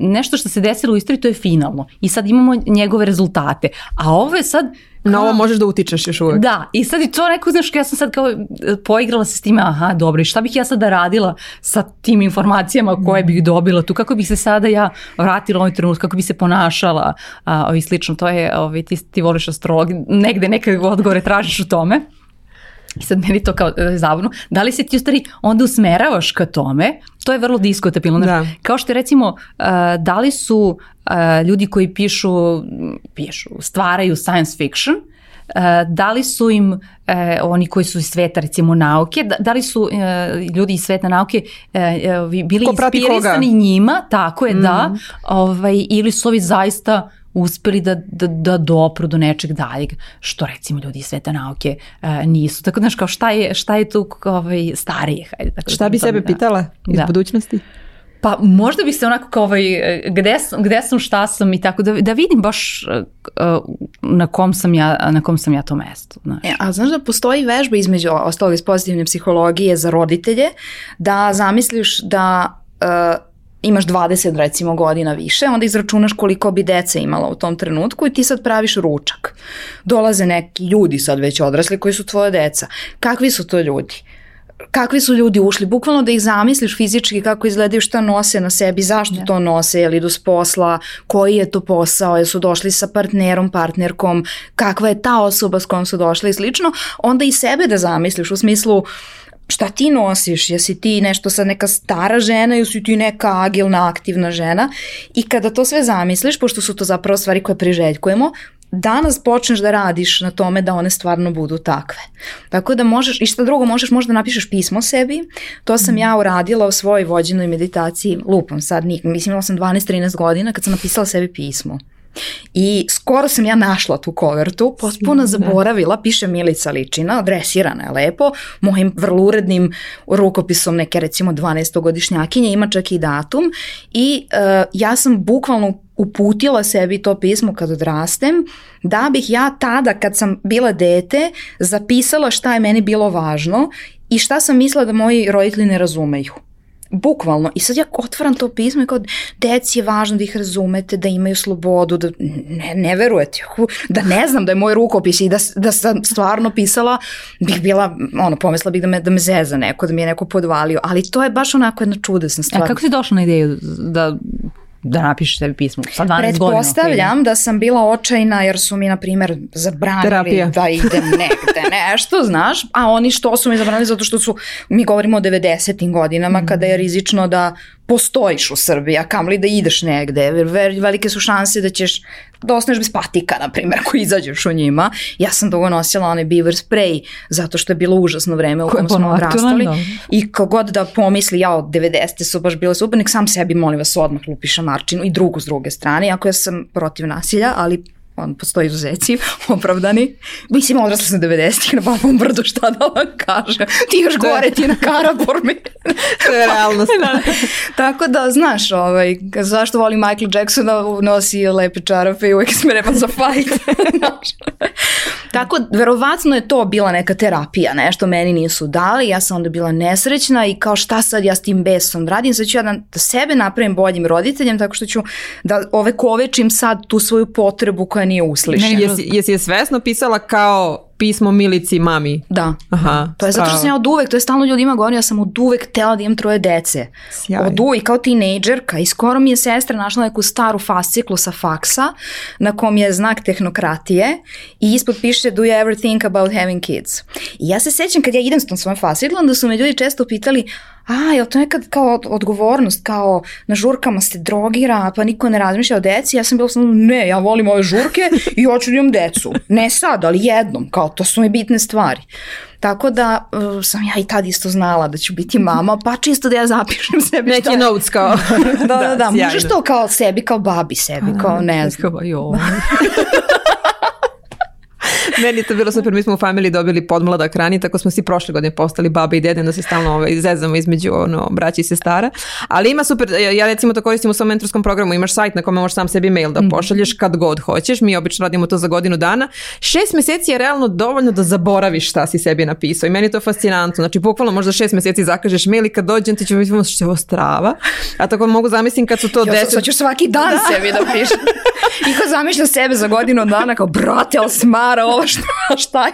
S1: nešto što se desilo u istoriji, to je finalno. I sad imamo njegove rezultate. A ovo je sad,
S3: Na ovo možeš da utičeš još uvek.
S1: Da, i sad i to neko, znaš, ja sam sad kao e, poigrala se s time, aha, dobro, i šta bih ja sada radila sa tim informacijama koje bih dobila tu, kako bih se sada ja vratila u ovaj trenutku, kako bi se ponašala a, i slično, to je, ovi, ti, ti voliš astrolog, negde neke odgovore tražiš u tome. I sad meni to kao e, zabavno. Da li se ti u stvari onda usmeravaš ka tome? To je vrlo diskutabilno. Da. Kao što je recimo, uh, da li su uh, ljudi koji pišu, pišu, stvaraju science fiction, Uh, da li su im uh, oni koji su iz sveta recimo nauke, da, da li su uh, ljudi iz sveta nauke bili inspirisani njima, tako je mm. da, mhm. ovaj, ili su ovi zaista uspeli da, da, da dopru do nečeg daljeg, što recimo ljudi iz sveta nauke uh, nisu. Tako znaš, kao šta je, šta je tu ovaj, starije? Hajde, tako
S3: šta da bi sebe da. pitala iz da. budućnosti?
S1: Pa možda bi se onako kao ovaj, gde sam, gde sam, šta sam i tako, da, da vidim baš uh, na kom sam ja, na kom sam ja to mesto. Znaš.
S2: E, a znaš da postoji vežba između ostalog iz pozitivne psihologije za roditelje, da zamisliš da uh, imaš 20 recimo godina više, onda izračunaš koliko bi deca imala u tom trenutku i ti sad praviš ručak. Dolaze neki ljudi sad već odrasli koji su tvoje deca. Kakvi su to ljudi? kakvi su ljudi ušli, bukvalno da ih zamisliš fizički kako izgledaju, šta nose na sebi, zašto to nose, je li idu s posla, koji je to posao, jesu došli sa partnerom, partnerkom, kakva je ta osoba s kojom su došli i slično, onda i sebe da zamisliš u smislu šta ti nosiš, jesi ti nešto sad neka stara žena ili si ti neka agilna, aktivna žena i kada to sve zamisliš, pošto su to zapravo stvari koje priželjkujemo, danas počneš da radiš na tome da one stvarno budu takve. Tako da možeš, i šta drugo, možeš možda napišeš pismo sebi, to sam ja uradila u svojoj vođenoj meditaciji, lupam sad, mislim imala sam 12-13 godina kad sam napisala sebi pismo. I skoro sam ja našla tu kovertu, potpuno zaboravila, piše Milica Ličina, adresirana je lepo, mojim vrlo urednim rukopisom neke recimo 12-godišnjakinje, ima čak i datum i uh, ja sam bukvalno uputila sebi to pismo kad odrastem, da bih ja tada kad sam bila dete zapisala šta je meni bilo važno i šta sam mislila da moji roditelji ne razumeju. Bukvalno. I sad ja otvaram to pismo i kao, deci je važno da ih razumete, da imaju slobodu, da ne, ne verujete, da ne znam da je moj rukopis i da, da sam stvarno pisala, bih bila, ono, pomisla bih da me, da me zeza neko, da mi je neko podvalio, ali to je baš onako jedna čudesna stvar.
S1: A kako si došla na ideju da da napišeš sebi pismo sa 12 godina.
S2: Pretpostavljam da sam bila očajna jer su mi, na primjer, zabranili Terapija. da idem negde, nešto, znaš, a oni što su mi zabranili zato što su, mi govorimo o 90. godinama mm. kada je rizično da postojiš u Srbiji, a kamli da ideš negde, jer velike su šanse da ćeš da ostaneš bez patika, na primjer, ako izađeš u njima. Ja sam dugo nosila onaj beaver spray, zato što je bilo užasno vreme u kojem smo odrastali. I kogod da pomisli, ja od 90. su baš bile super, nek sam sebi, molim vas, odmah lupiša marčinu i drugu s druge strane, ako ja sam protiv nasilja, ali on postoji izuzeci, opravdani. Mislim, odrasla sam 90-ih na Babom brdu, šta da vam kaže. Ti još gore, ti na Karaburmi.
S3: to je realnost. da.
S2: Tako da, znaš, ovaj, zašto volim Michael Jackson da nosi lepe čarape i uvijek smerepan za fight. Tako, verovatno je to bila neka terapija, nešto meni nisu dali, ja sam onda bila nesrećna i kao šta sad ja s tim besom radim, sad ću ja da, da sebe napravim boljim roditeljem, tako što ću da ove kovečim sad tu svoju potrebu koja nije uslišena.
S3: Jesi, jesi je svesno pisala kao pismo Milici mami.
S2: Da. Aha, to je zato što sam ja od uvek, to je stalno ljudima govorio, ja sam od uvek tela da imam troje dece. Sjaj. Od uvek, kao tinejdžerka i skoro mi je sestra našla neku staru fasciklu sa faksa na kom je znak tehnokratije i ispod piše do you ever think about having kids. I ja se sećam kad ja idem s tom svojom fasciklom da su me ljudi često pitali a, je to nekad kao odgovornost, kao na žurkama se drogira, pa niko ne razmišlja o deci, ja sam bila sam, ne, ja volim ove žurke i hoću da imam decu. Ne sad, ali jednom, kao to su mi bitne stvari. Tako da uh, sam ja i tad isto znala da ću biti mama, pa čisto da ja zapišem sebi
S3: Neki šta... notes kao.
S2: da, da, da, da. možeš to kao sebi, kao babi sebi, kao ne znam. Kao, jo.
S3: Meni je to bilo super, mi smo u familiji dobili podmladak rani, tako smo svi prošle godine postali baba i dede, da se stalno ovaj, zezamo između ono, braća i sestara. Ali ima super, ja recimo to koristim u svom mentorskom programu, imaš sajt na kome možeš sam sebi mail da mhm. pošalješ kad god hoćeš, mi obično radimo to za godinu dana. Šest mjeseci je realno dovoljno da zaboraviš šta si sebi napisao i meni je to fascinantno. Znači, bukvalno možda šest mjeseci zakažeš mail i kad dođem ti ću vidjeti što je ovo strava. A tako mogu zamislim kad su to deset...
S2: Sad ću svaki dan da. sebi da pišem. I kad zamišljam sebe za godinu dana kao, brate, ali smara ovo šta, šta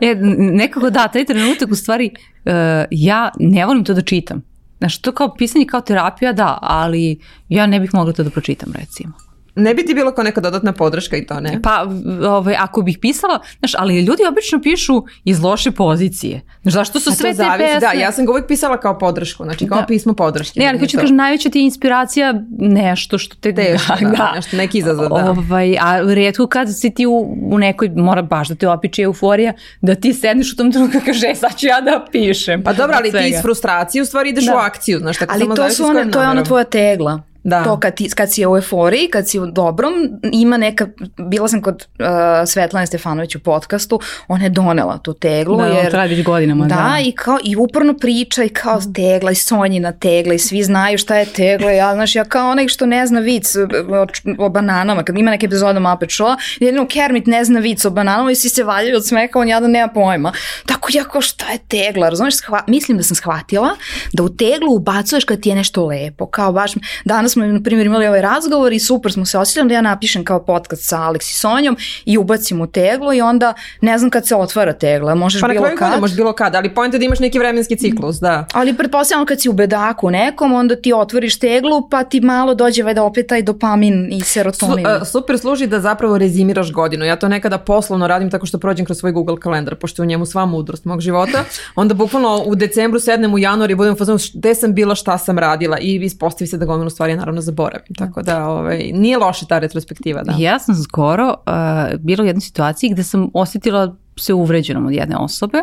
S2: je
S1: e, nekako da, taj trenutak u stvari uh, ja ne volim to da čitam. Znaš, to kao pisanje kao terapija, da, ali ja ne bih mogla to da pročitam, recimo.
S3: Ne bi ti bilo kao neka dodatna podrška i to, ne?
S1: Pa, ovaj, ako bih pisala, znaš, ali ljudi obično pišu iz loše pozicije. Znaš, zašto su sve te pesme?
S3: Da, ja sam ga uvijek pisala kao podršku, znači kao da. pismo podrške.
S1: Ne, ali hoću kažem, najveća ti je inspiracija nešto što te...
S3: Teško, da, da, nešto, neki izazov, da.
S1: Ovaj, a redko kad si ti u, u nekoj, mora baš da te opiče euforija, da ti sedneš u tom trenutku i kaže, e, sad ću ja da pišem.
S3: Pa dobro, ali ti iz frustracije u stvari ideš da. u akciju, znaš, tako
S2: ali to, su one, to je ona tvoja tegla. Da. To kad, ti, kad si u euforiji, kad si u dobrom, ima neka, bila sam kod uh, Svetlane Stefanović u podcastu, ona je donela tu teglu.
S1: Da,
S2: jer,
S1: traji već godinama.
S2: Da, da, i, kao, i uporno priča i kao tegla i sonjina tegla i svi znaju šta je tegla. Ja, znaš, ja kao onaj što ne zna vic o, o bananama, kad ima neke epizode Muppet Show, jedino Kermit ne zna vic o bananama i svi se valjaju od smeka, on jadan nema pojma. Tako ja kao šta je tegla, razumiješ, mislim da sam shvatila da u teglu ubacuješ kad ti je nešto lepo, kao baš danas smo, na primjer, imali ovaj razgovor i super smo se osjećali, da ja napišem kao podcast sa Alex i Sonjom i ubacim u teglu i onda ne znam kad se otvara tegla, možeš
S3: pa
S2: bilo kad.
S3: Pa možeš bilo kad, ali pojenta da imaš neki vremenski ciklus, da.
S2: Ali pretpostavljamo kad si u bedaku nekom, onda ti otvoriš teglu pa ti malo dođe vajda opet taj dopamin i serotonin. Su,
S3: uh, super služi da zapravo rezimiraš godinu. Ja to nekada poslovno radim tako što prođem kroz svoj Google kalendar, pošto je u njemu sva mudrost mog života. Onda bukvalno u decembru sednem u januar i budem fazonu gde sam bila, šta sam radila i ispostavi se da gomilu stvari naravno zaboravim. Tako da ovaj, nije loša ta retrospektiva. Da.
S1: Ja sam skoro uh, bila u jednoj situaciji gde sam osjetila se uvređenom od jedne osobe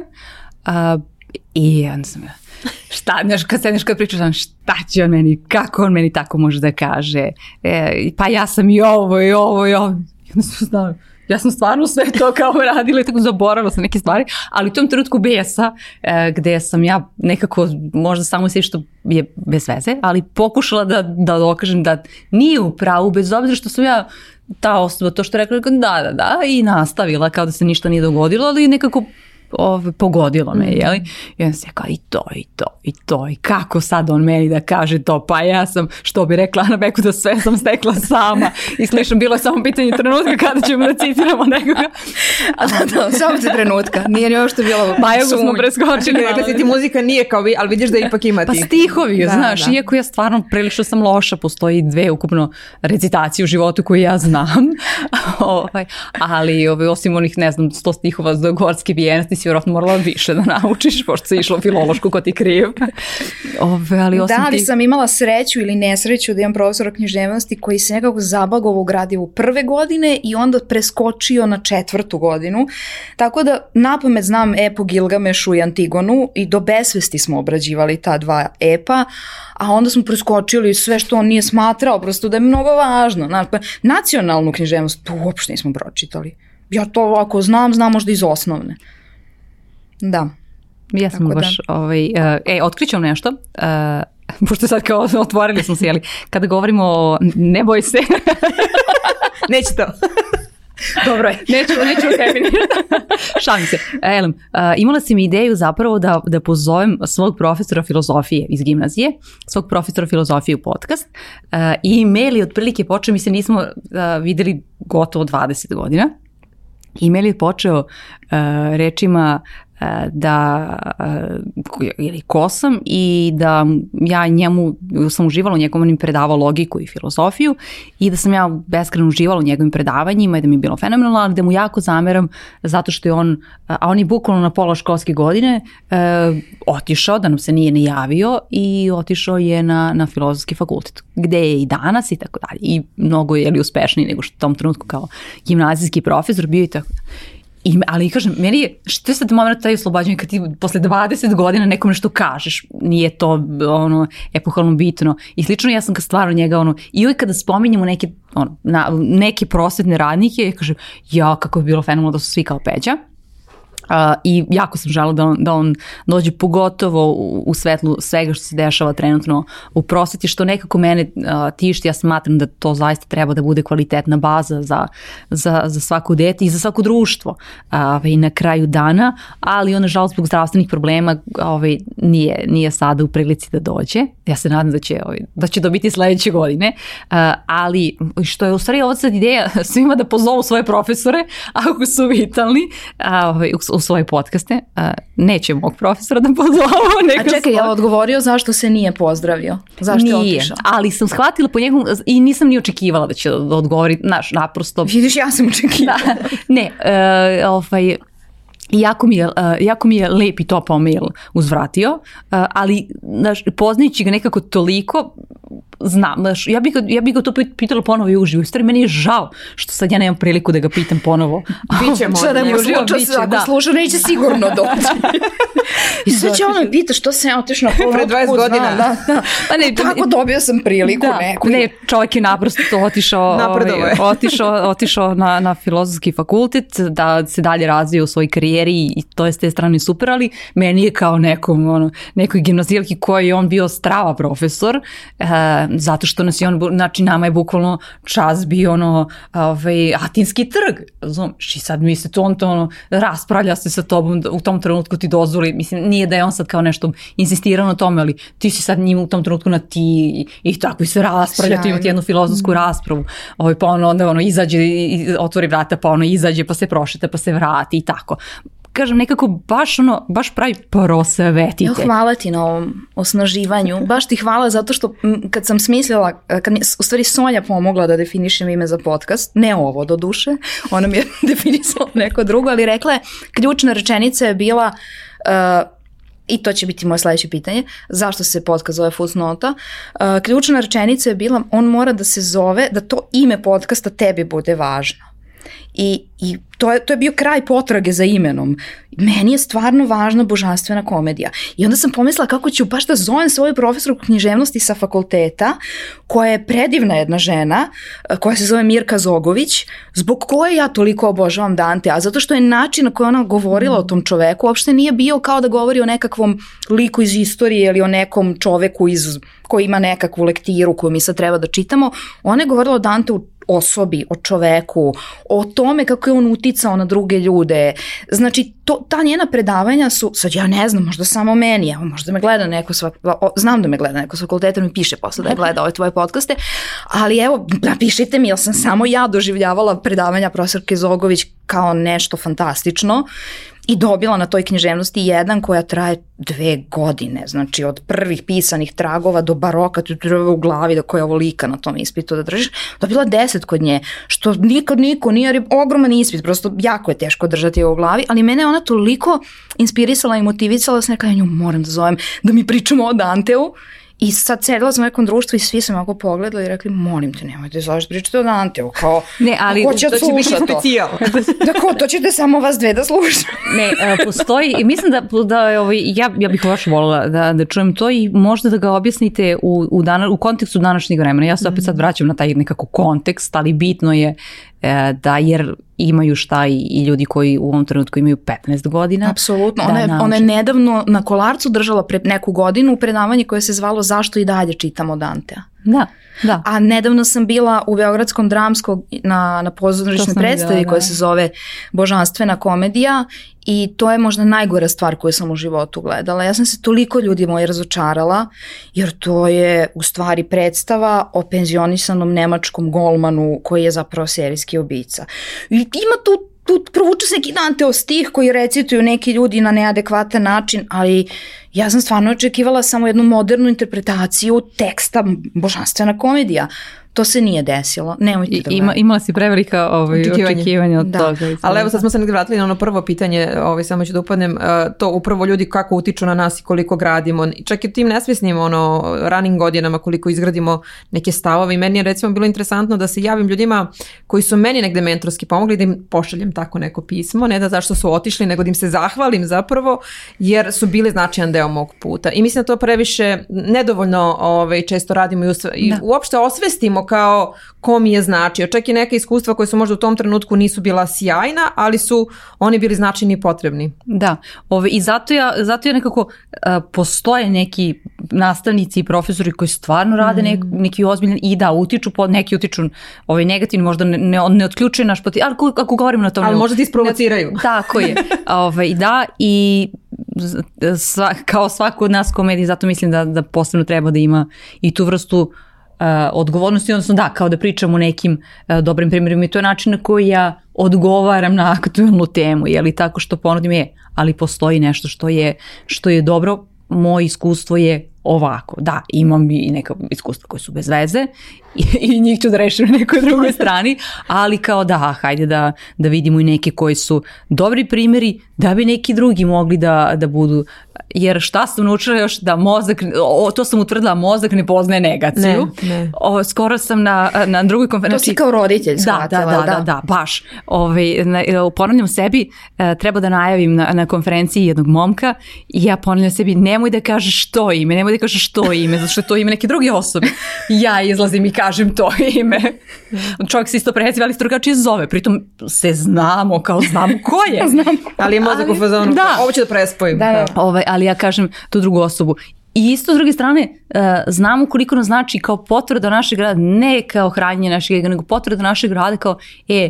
S1: uh, i onda sam ja, šta, znaš, kad sedneš kad pričaš, šta će on meni, kako on meni tako može da kaže, e, pa ja sam i ovo i ovo i ovo. I onda sam znala, ja sam stvarno sve to kao radila i tako zaboravila sam neke stvari, ali u tom trenutku besa e, gde sam ja nekako možda samo sve što je bez veze, ali pokušala da, da dokažem da nije u pravu bez obzira što sam ja ta osoba to što rekla, da, da, da, i nastavila kao da se ništa nije dogodilo, ali nekako ove, pogodilo me, mm. jeli? I onda se kao i to, i to, i to, i kako sad on meni da kaže to, pa ja sam, što bi rekla Ana Beku, da sve sam stekla sama i slično, bilo je samo pitanje trenutka kada ćemo da citiramo nekoga.
S2: A da, da, samo se trenutka, nije ni ovo što bilo
S1: Pa evo smo preskočili.
S3: Rekla si ti muzika nije kao vi, ali vidiš da ipak ima
S1: Pa stihovi, da, znaš, da. iako ja stvarno prilično sam loša, postoji dve ukupno recitacije u životu koje ja znam, ovaj, ali ovaj, osim onih, ne znam, sto stihova za gorske vijenosti, si vjerojatno morala više da naučiš, pošto si išla u filološku ko ti kriv.
S2: Ove, ali osim da, ali ti... sam imala sreću ili nesreću da imam profesora književnosti koji se nekako zabagovo ugradio u prve godine i onda preskočio na četvrtu godinu. Tako da napamet znam epo Gilgamešu i Antigonu i do besvesti smo obrađivali ta dva epa, a onda smo preskočili sve što on nije smatrao, prosto da je mnogo važno. Znaš, pa, nacionalnu književnost to uopšte nismo pročitali. Ja to ako znam, znam možda iz osnovne. Da.
S1: Ja sam baš, da. ovaj, uh, e, otkriću nešto, uh, pošto sad kao otvorili smo se, jeli, kada govorimo o ne boj se.
S3: Neće to.
S1: Dobro je. Neću, neću o tebi. Šalim se. Elem, uh, imala sam ideju zapravo da, da pozovem svog profesora filozofije iz gimnazije, svog profesora filozofije u podcast uh, i mail je otprilike počeo, mi se nismo uh, videli gotovo 20 godina. E-mail je počeo uh, rečima da ili ko sam i da ja njemu sam uživala u njegovom predavao logiku i filozofiju i da sam ja beskreno uživala u njegovim predavanjima i da mi je bilo fenomenalno, ali da mu jako zameram zato što je on, a on je bukvalno na pola školske godine e, otišao, da nam se nije najavio i otišao je na, na filozofski fakultet, gde je i danas i tako dalje i mnogo je li uspešniji nego što u tom trenutku kao gimnazijski profesor bio i tako dalje. I, ali kažem, meni je, što je sad moment taj oslobađanje kad ti posle 20 godina nekom nešto kažeš, nije to ono epohalno bitno. I slično ja sam kad stvarno njega ono, i uvijek kada spominjemo neke, ono, na, neke prosvetne radnike, ja kažem, ja kako je bilo fenomenalno da su svi kao Peđa, Uh, I jako sam žela da on, da on dođe pogotovo u, u svetlu svega što se dešava trenutno u prosveti, što nekako mene uh, tišti. Ja smatram da to zaista treba da bude kvalitetna baza za, za, za svaku dete i za svako društvo uh, i na kraju dana, ali on nažalost zbog zdravstvenih problema ovaj, nije, nije sada u prilici da dođe. Ja se nadam da će, ovaj, da će dobiti sledeće godine, uh, ali što je u stvari ovo sad ideja svima da pozovu svoje profesore ako su vitalni uh, ovaj, u, u svoje podcaste. Neće mog profesora da pozovu.
S2: A čekaj, je odgovorio zašto se nije pozdravio? Zašto nije, je otišao?
S1: ali sam shvatila po njegovom i nisam ni očekivala da će da odgovori, znaš, naprosto.
S2: Vidiš, ja sam očekivala. Da,
S1: ne, uh, ovaj, jako mi je, uh, jako mi je lep i topao mail uzvratio, uh, ali znaš, poznajući ga nekako toliko, znam, znaš, ja bih, ja bih ga to pitala ponovo i uživo. Stvari, meni je žao što sad ja nemam priliku da ga pitam ponovo.
S2: Biće možda. Ne uživo, biće, ako da. sluša, neće sigurno doći. I sve će ono pita što se ja otiš na
S3: polotku. Pre 20 godina. Da,
S2: da. Pa ne, Tako dobio sam priliku da. neku.
S1: Ne, čovjek je naprosto otišao, ovaj, otišao, otišao na, na filozofski fakultet da se dalje razvije u svojoj karijeri i to je s te strane super, ali meni je kao nekom, ono, nekoj gimnazijalki koji je on bio strava profesor, uh, zato što nas je on, znači nama je bukvalno čas bio ono, ovaj, Atinski trg, razumiješ, i sad misli to on to ono, raspravlja se sa tobom, u tom trenutku ti dozvoli, mislim, nije da je on sad kao nešto insistirao na tome, ali ti si sad njim u tom trenutku na ti i, i tako i se raspravlja, tu imati jednu filozofsku mm. raspravu, ovaj, pa ono, onda ono izađe i otvori vrata, pa ono izađe, pa se prošete, pa se vrati i tako kažem, nekako baš ono, baš pravi prosvetite.
S2: Ja, hvala ti na ovom osnaživanju. Baš ti hvala zato što kad sam smislila, kad mi u stvari Sonja pomogla da definišem ime za podcast, ne ovo do duše, ona mi je definisala neko drugo, ali rekla je, ključna rečenica je bila uh, i to će biti moje sledeće pitanje, zašto se podcast zove Footnota. Uh, ključna rečenica je bila, on mora da se zove, da to ime podcasta tebi bude važno. I, i to, je, to je bio kraj potrage za imenom. Meni je stvarno važna božanstvena komedija. I onda sam pomislila kako ću baš da zovem svoju profesoru književnosti sa fakulteta, koja je predivna jedna žena, koja se zove Mirka Zogović, zbog koje ja toliko obožavam Dante, a zato što je način na koji ona govorila mm. o tom čoveku uopšte nije bio kao da govori o nekakvom liku iz istorije ili o nekom čoveku iz, koji ima nekakvu lektiru koju mi sad treba da čitamo. Ona je govorila o Dante u osobi, o čoveku, o tome kako je on uticao na druge ljude. Znači, to, ta njena predavanja su, sad ja ne znam, možda samo meni, evo, možda me gleda neko svak, znam da me gleda neko s fakulteta, mi piše posle da je gleda ove tvoje podcaste, ali evo, napišite mi, jel sam samo ja doživljavala predavanja profesorke Zogović kao nešto fantastično i dobila na toj književnosti jedan koja traje dve godine, znači od prvih pisanih tragova do baroka, tu treba u glavi da koja lika na tom ispitu da držiš, dobila deset kod nje, što nikad niko nije ogroman ispit, prosto jako je teško držati u glavi, ali mene ona toliko inspirisala i motivisala da sam neka, ja nju moram da zovem da mi pričamo o Danteu I sad sedela sam u nekom društvu i svi su me ovako pogledali i rekli, molim te, nemojte zašto pričate o Danteu, kao,
S1: ne, ali,
S2: ko će to će biti specijal. da ko, to ćete samo vas dve da slušate.
S1: ne, uh, postoji, mislim da, da ovaj, ja, ja bih baš volila da, da čujem to i možda da ga objasnite u, u, dana, u kontekstu današnjeg vremena. Ja se opet sad vraćam na taj nekako kontekst, ali bitno je e, da jer imaju šta i, i ljudi koji u ovom trenutku imaju 15 godina.
S2: Apsolutno. Da ona, je, ona je nedavno na Kolarcu držala pre neku godinu predavanje koje se zvalo Zašto i dalje čitamo Dantea.
S1: Da. Da.
S2: A nedavno sam bila u Beogradskom dramskog na, na pozorničnoj predstavi da, koja se zove Božanstvena komedija i to je možda najgora stvar koju sam u životu gledala. Ja sam se toliko ljudi moji razočarala jer to je u stvari predstava o penzionisanom nemačkom golmanu koji je zapravo serijski obica. I ima tu tu provuče se neki Danteo stih koji recituju neki ljudi na neadekvatan način, ali ja sam stvarno očekivala samo jednu modernu interpretaciju teksta božanstvena komedija to se nije desilo. Nemojte da
S1: Ima, imala si prevelika ovaj, očekivanja. očekivanja od da. toga.
S3: Ali evo sad smo se negdje vratili na ono prvo pitanje, ovaj, samo ću da upadnem, uh, to upravo ljudi kako utiču na nas i koliko gradimo. Čak i tim nesvjesnim ono, ranim godinama koliko izgradimo neke stavove i meni je recimo bilo interesantno da se javim ljudima koji su meni negde mentorski pomogli da im pošaljem tako neko pismo, ne da zašto su otišli, nego da im se zahvalim zapravo jer su bili značajan deo mog puta. I mislim da to previše nedovoljno ovaj, često radimo i, i da. uopšte osvestimo kao ko mi je značio. Čak i neke iskustva koje su možda u tom trenutku nisu bila sjajna, ali su oni bili značajni i potrebni.
S1: Da, ove, i zato ja, zato ja nekako uh, postoje neki nastavnici i profesori koji stvarno rade nek, mm. neki ozbiljni i da, utiču, po, neki utiču ovaj negativni, možda ne, ne, ne otključuje naš poti, ali ako, ako govorimo na tom...
S3: Ali možda ti isprovociraju.
S1: Ne, tako je. Ove, da, i sva, kao svako od nas komediji, zato mislim da, da posebno treba da ima i tu vrstu uh, odgovornosti, odnosno da, kao da pričam o nekim uh, dobrim primjerima i to je način na koji ja odgovaram na aktualnu temu, je li tako što ponudim je, ali postoji nešto što je, što je dobro, moje iskustvo je ovako. Da, imam i neka iskustva koje su bez veze i, njih ću da rešim na nekoj drugoj strani, ali kao da, hajde da, da vidimo i neke koji su dobri primjeri, da bi neki drugi mogli da, da budu jer šta sam naučila još da mozak, o, to sam utvrdila, mozak ne poznaje negaciju.
S3: Ne, ne.
S1: O, skoro sam na, na drugoj konferenciji.
S2: To si kao roditelj
S1: da, da, da, da, da, baš. Ove, na, ponavljam sebi, e, treba da najavim na, na konferenciji jednog momka i ja ponavljam sebi, nemoj da kažeš što ime, nemoj da kažeš što ime, zato što to ime neke druge osobe. Ja izlazim i kažem to ime. Čovjek se isto preziva, ali se drugačije zove. Pritom se znamo, kao znamo ko je.
S3: Znam. Ali je mozak u fazonu, da. ovo ću da prespojim.
S1: Da, da. Ovaj, ali ja kažem tu drugu osobu I isto s druge strane, uh, znamo koliko nam znači kao potvrda našeg rada, ne kao hranjenje našeg ega, nego potvrda našeg rada kao, e,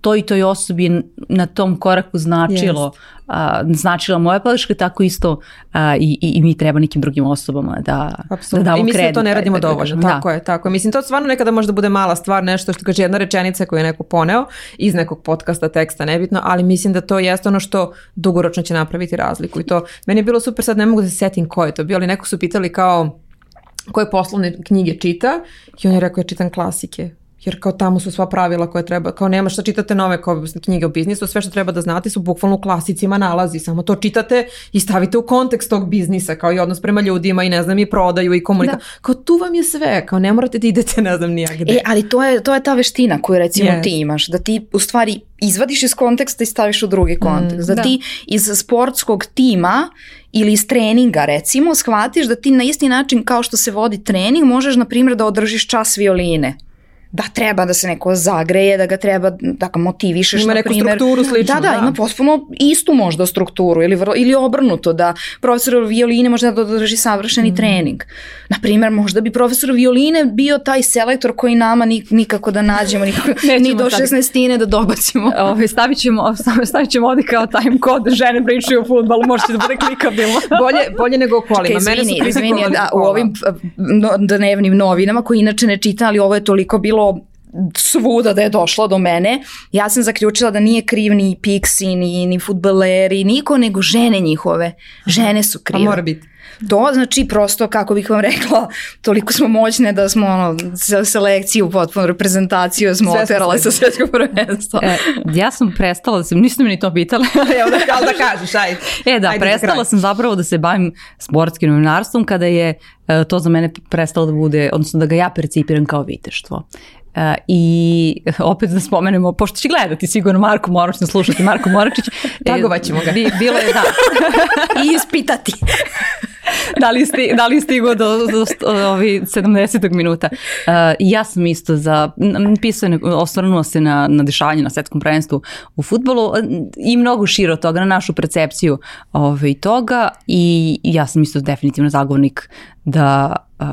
S1: to i toj osobi na tom koraku značilo, yes. a, značila moja podrška, tako isto a, i, i, i mi treba nekim drugim osobama da,
S3: Absolutno. da damo I mislim da to ne radimo da, dovoljno, da. tako je, tako je. Mislim, to stvarno nekada možda bude mala stvar, nešto što kaže jedna rečenica koju je neko poneo iz nekog podcasta, teksta, nebitno, ali mislim da to jeste ono što dugoročno će napraviti razliku i to, meni je bilo super, sad ne mogu da se setim ko je to bio, ali neko su pitali kao koje poslovne knjige čita i on je rekao ja čitam klasike jer kao tamo su sva pravila koje treba, kao nema šta čitate nove kao knjige o biznisu, sve što treba da znate su bukvalno u klasicima nalazi, samo to čitate i stavite u kontekst tog biznisa, kao i odnos prema ljudima i ne znam i prodaju i komunikacija. Da. Kao tu vam je sve, kao ne morate da idete ne znam nijagde.
S2: E, ali to je, to je ta veština koju recimo yes. ti imaš, da ti u stvari izvadiš iz konteksta i staviš u drugi mm, kontekst. Mm, da, da ti iz sportskog tima ili iz treninga recimo shvatiš da ti na isti način kao što se vodi trening možeš na primjer da održiš čas violine da treba da se neko zagreje, da ga treba da ga motivišeš.
S3: Ima neku primer. strukturu slično.
S2: Da, da, da, ima potpuno istu možda strukturu ili, vrlo, ili obrnuto, da profesor violine može da održi savršeni mm. trening. Naprimer, možda bi profesor violine bio taj selektor koji nama nikako da nađemo, nikako, ni do 16. da dobacimo.
S1: Ove, stavit, ćemo, stavit ćemo ovdje kao time kod žene pričaju o futbalu, možete da bude klikabilno.
S3: bolje, bolje nego u kolima.
S2: Čekaj, izvini, izvini, da, u ovim dnevnim novinama koji inače ne čita, ali ovo je toliko bilo bilo svuda da je došla do mene, ja sam zaključila da nije kriv ni Pixi, ni, ni futbaleri, niko, nego žene njihove. Žene su krive.
S3: A mora biti.
S2: To znači prosto, kako bih vam rekla, toliko smo moćne da smo ono, selekciju, potpuno reprezentaciju smo oterale sa svjetskog prvenstva.
S1: E, ja sam prestala da se, niste mi ni to pitali.
S3: Evo da, da kažeš, ajde.
S1: E da, ajde prestala sam zapravo da se bavim sportskim novinarstvom kada je e, to za mene prestalo da bude, odnosno da ga ja percipiram kao viteštvo. I opet da spomenemo, pošto će gledati sigurno Marko Moračić, slušati Marko Moračić.
S3: Tagovaćemo ga.
S1: Bi, bilo je, da.
S2: I ispitati.
S1: da, li sti, da li stigo do, do, do ovi 70. minuta. Uh, ja sam isto za, pisao osvrnuo se na, na dešavanje na svetskom prvenstvu u futbolu i mnogo širo toga, na našu percepciju ove, toga i ja sam isto definitivno zagovornik da uh,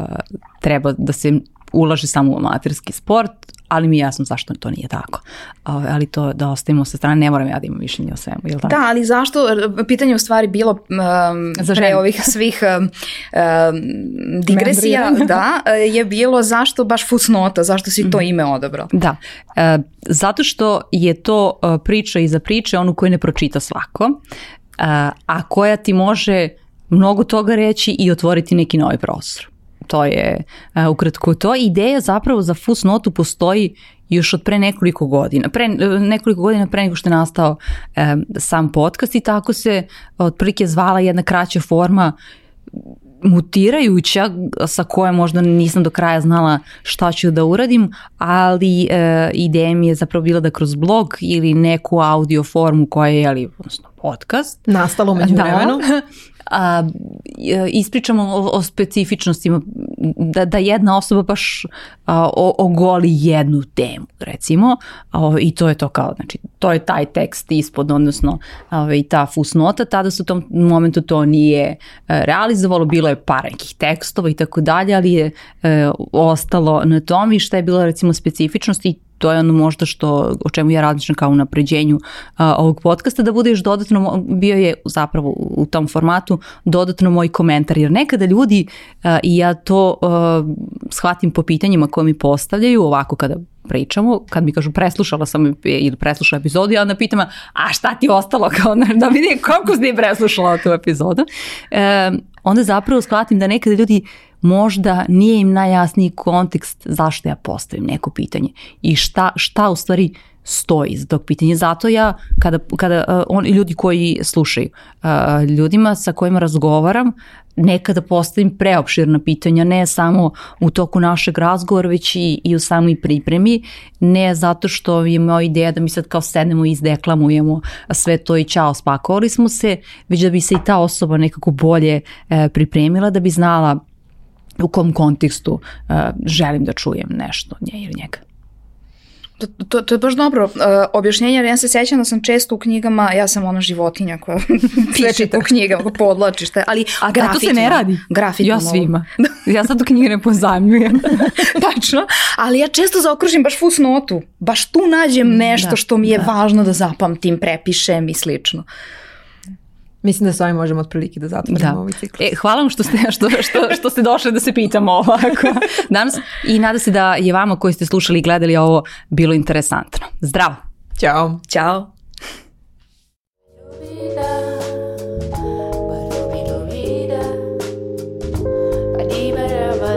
S1: treba da se ulaže samo u amaterski sport, ali mi je jasno zašto to nije tako. Ali to da ostavimo sa strane, ne moram ja da imam mišljenje o svemu. Ili tako?
S2: Da, ali zašto, pitanje u stvari bilo um, Za pre ovih svih um, um digresija, da, je bilo zašto baš fusnota, zašto si to mhm. ime odabrao?
S1: Da, uh, zato što je to uh, priča iza priče, onu koju ne pročita svako, uh, a koja ti može mnogo toga reći i otvoriti neki novi prostor to je uh, ukratko to. Ideja zapravo za Fusnotu postoji još od pre nekoliko godina, pre, nekoliko godina pre nego što je nastao um, sam podcast i tako se otprilike zvala jedna kraća forma mutirajuća sa koje možda nisam do kraja znala šta ću da uradim, ali e, ideja mi je zapravo bila da kroz blog ili neku audio formu koja je, ali, odnosno podcast.
S3: Nastalo među da, vremenu.
S1: a, ispričamo o, o specifičnostima, da, da jedna osoba baš a, o, ogoli jednu temu, recimo, a, i to je to kao, znači, to je taj tekst ispod, odnosno a, i ta fusnota, tada se u tom momentu to nije e, realizovalo, bilo je par nekih tekstova i tako dalje, ali je a, e, ostalo na tom i šta je bilo recimo specifičnost i to je ono možda što, o čemu ja razmišljam kao u napređenju a, ovog podcasta, da bude još dodatno, bio je zapravo u tom formatu dodatno moj komentar, jer nekada ljudi, a, i ja to a, shvatim po pitanjima koje mi postavljaju, ovako kada pričamo, kad mi kažu preslušala sam ili preslušala epizodu, ja onda pitam, a šta ti ostalo, kao da vidi koliko si preslušala tu epizodu, e, onda zapravo shvatim da nekada ljudi možda nije im najjasniji kontekst zašto ja postavim neko pitanje i šta, šta u stvari stoji za tog pitanja. Zato ja, kada, kada uh, oni, ljudi koji slušaju, uh, ljudima sa kojima razgovaram, nekada postavim preopširna pitanja, ne samo u toku našeg razgovora, već i, i u samoj pripremi, ne zato što je moja ideja da mi sad kao sednemo i izdeklamujemo sve to i čao, spakovali smo se, već da bi se i ta osoba nekako bolje uh, pripremila, da bi znala u kom kontekstu uh, želim da čujem nešto nje ili njega.
S2: To, to, to je baš dobro uh, objašnjenje, jer ja se sjećam da sam često u knjigama, ja sam ona životinja koja piše po knjigama, podlači šta ali
S1: A da, to se ne radi.
S2: Grafitima.
S1: Ja svima. ja sad u knjige ne pozajmljujem.
S2: Tačno, ali ja često zaokružim baš fusnotu, baš tu nađem mm, nešto da, što mi je da. važno da zapamtim, prepišem i slično.
S3: Mislim da s ovim možemo otprilike da zatvorimo da. ovaj ciklus.
S1: E, hvala vam što ste, što, što, što ste došli da se pitamo ovako danas i nada se da je vama koji ste slušali i gledali ovo bilo interesantno. Zdravo!
S3: Ćao!
S2: Ćao!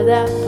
S2: da,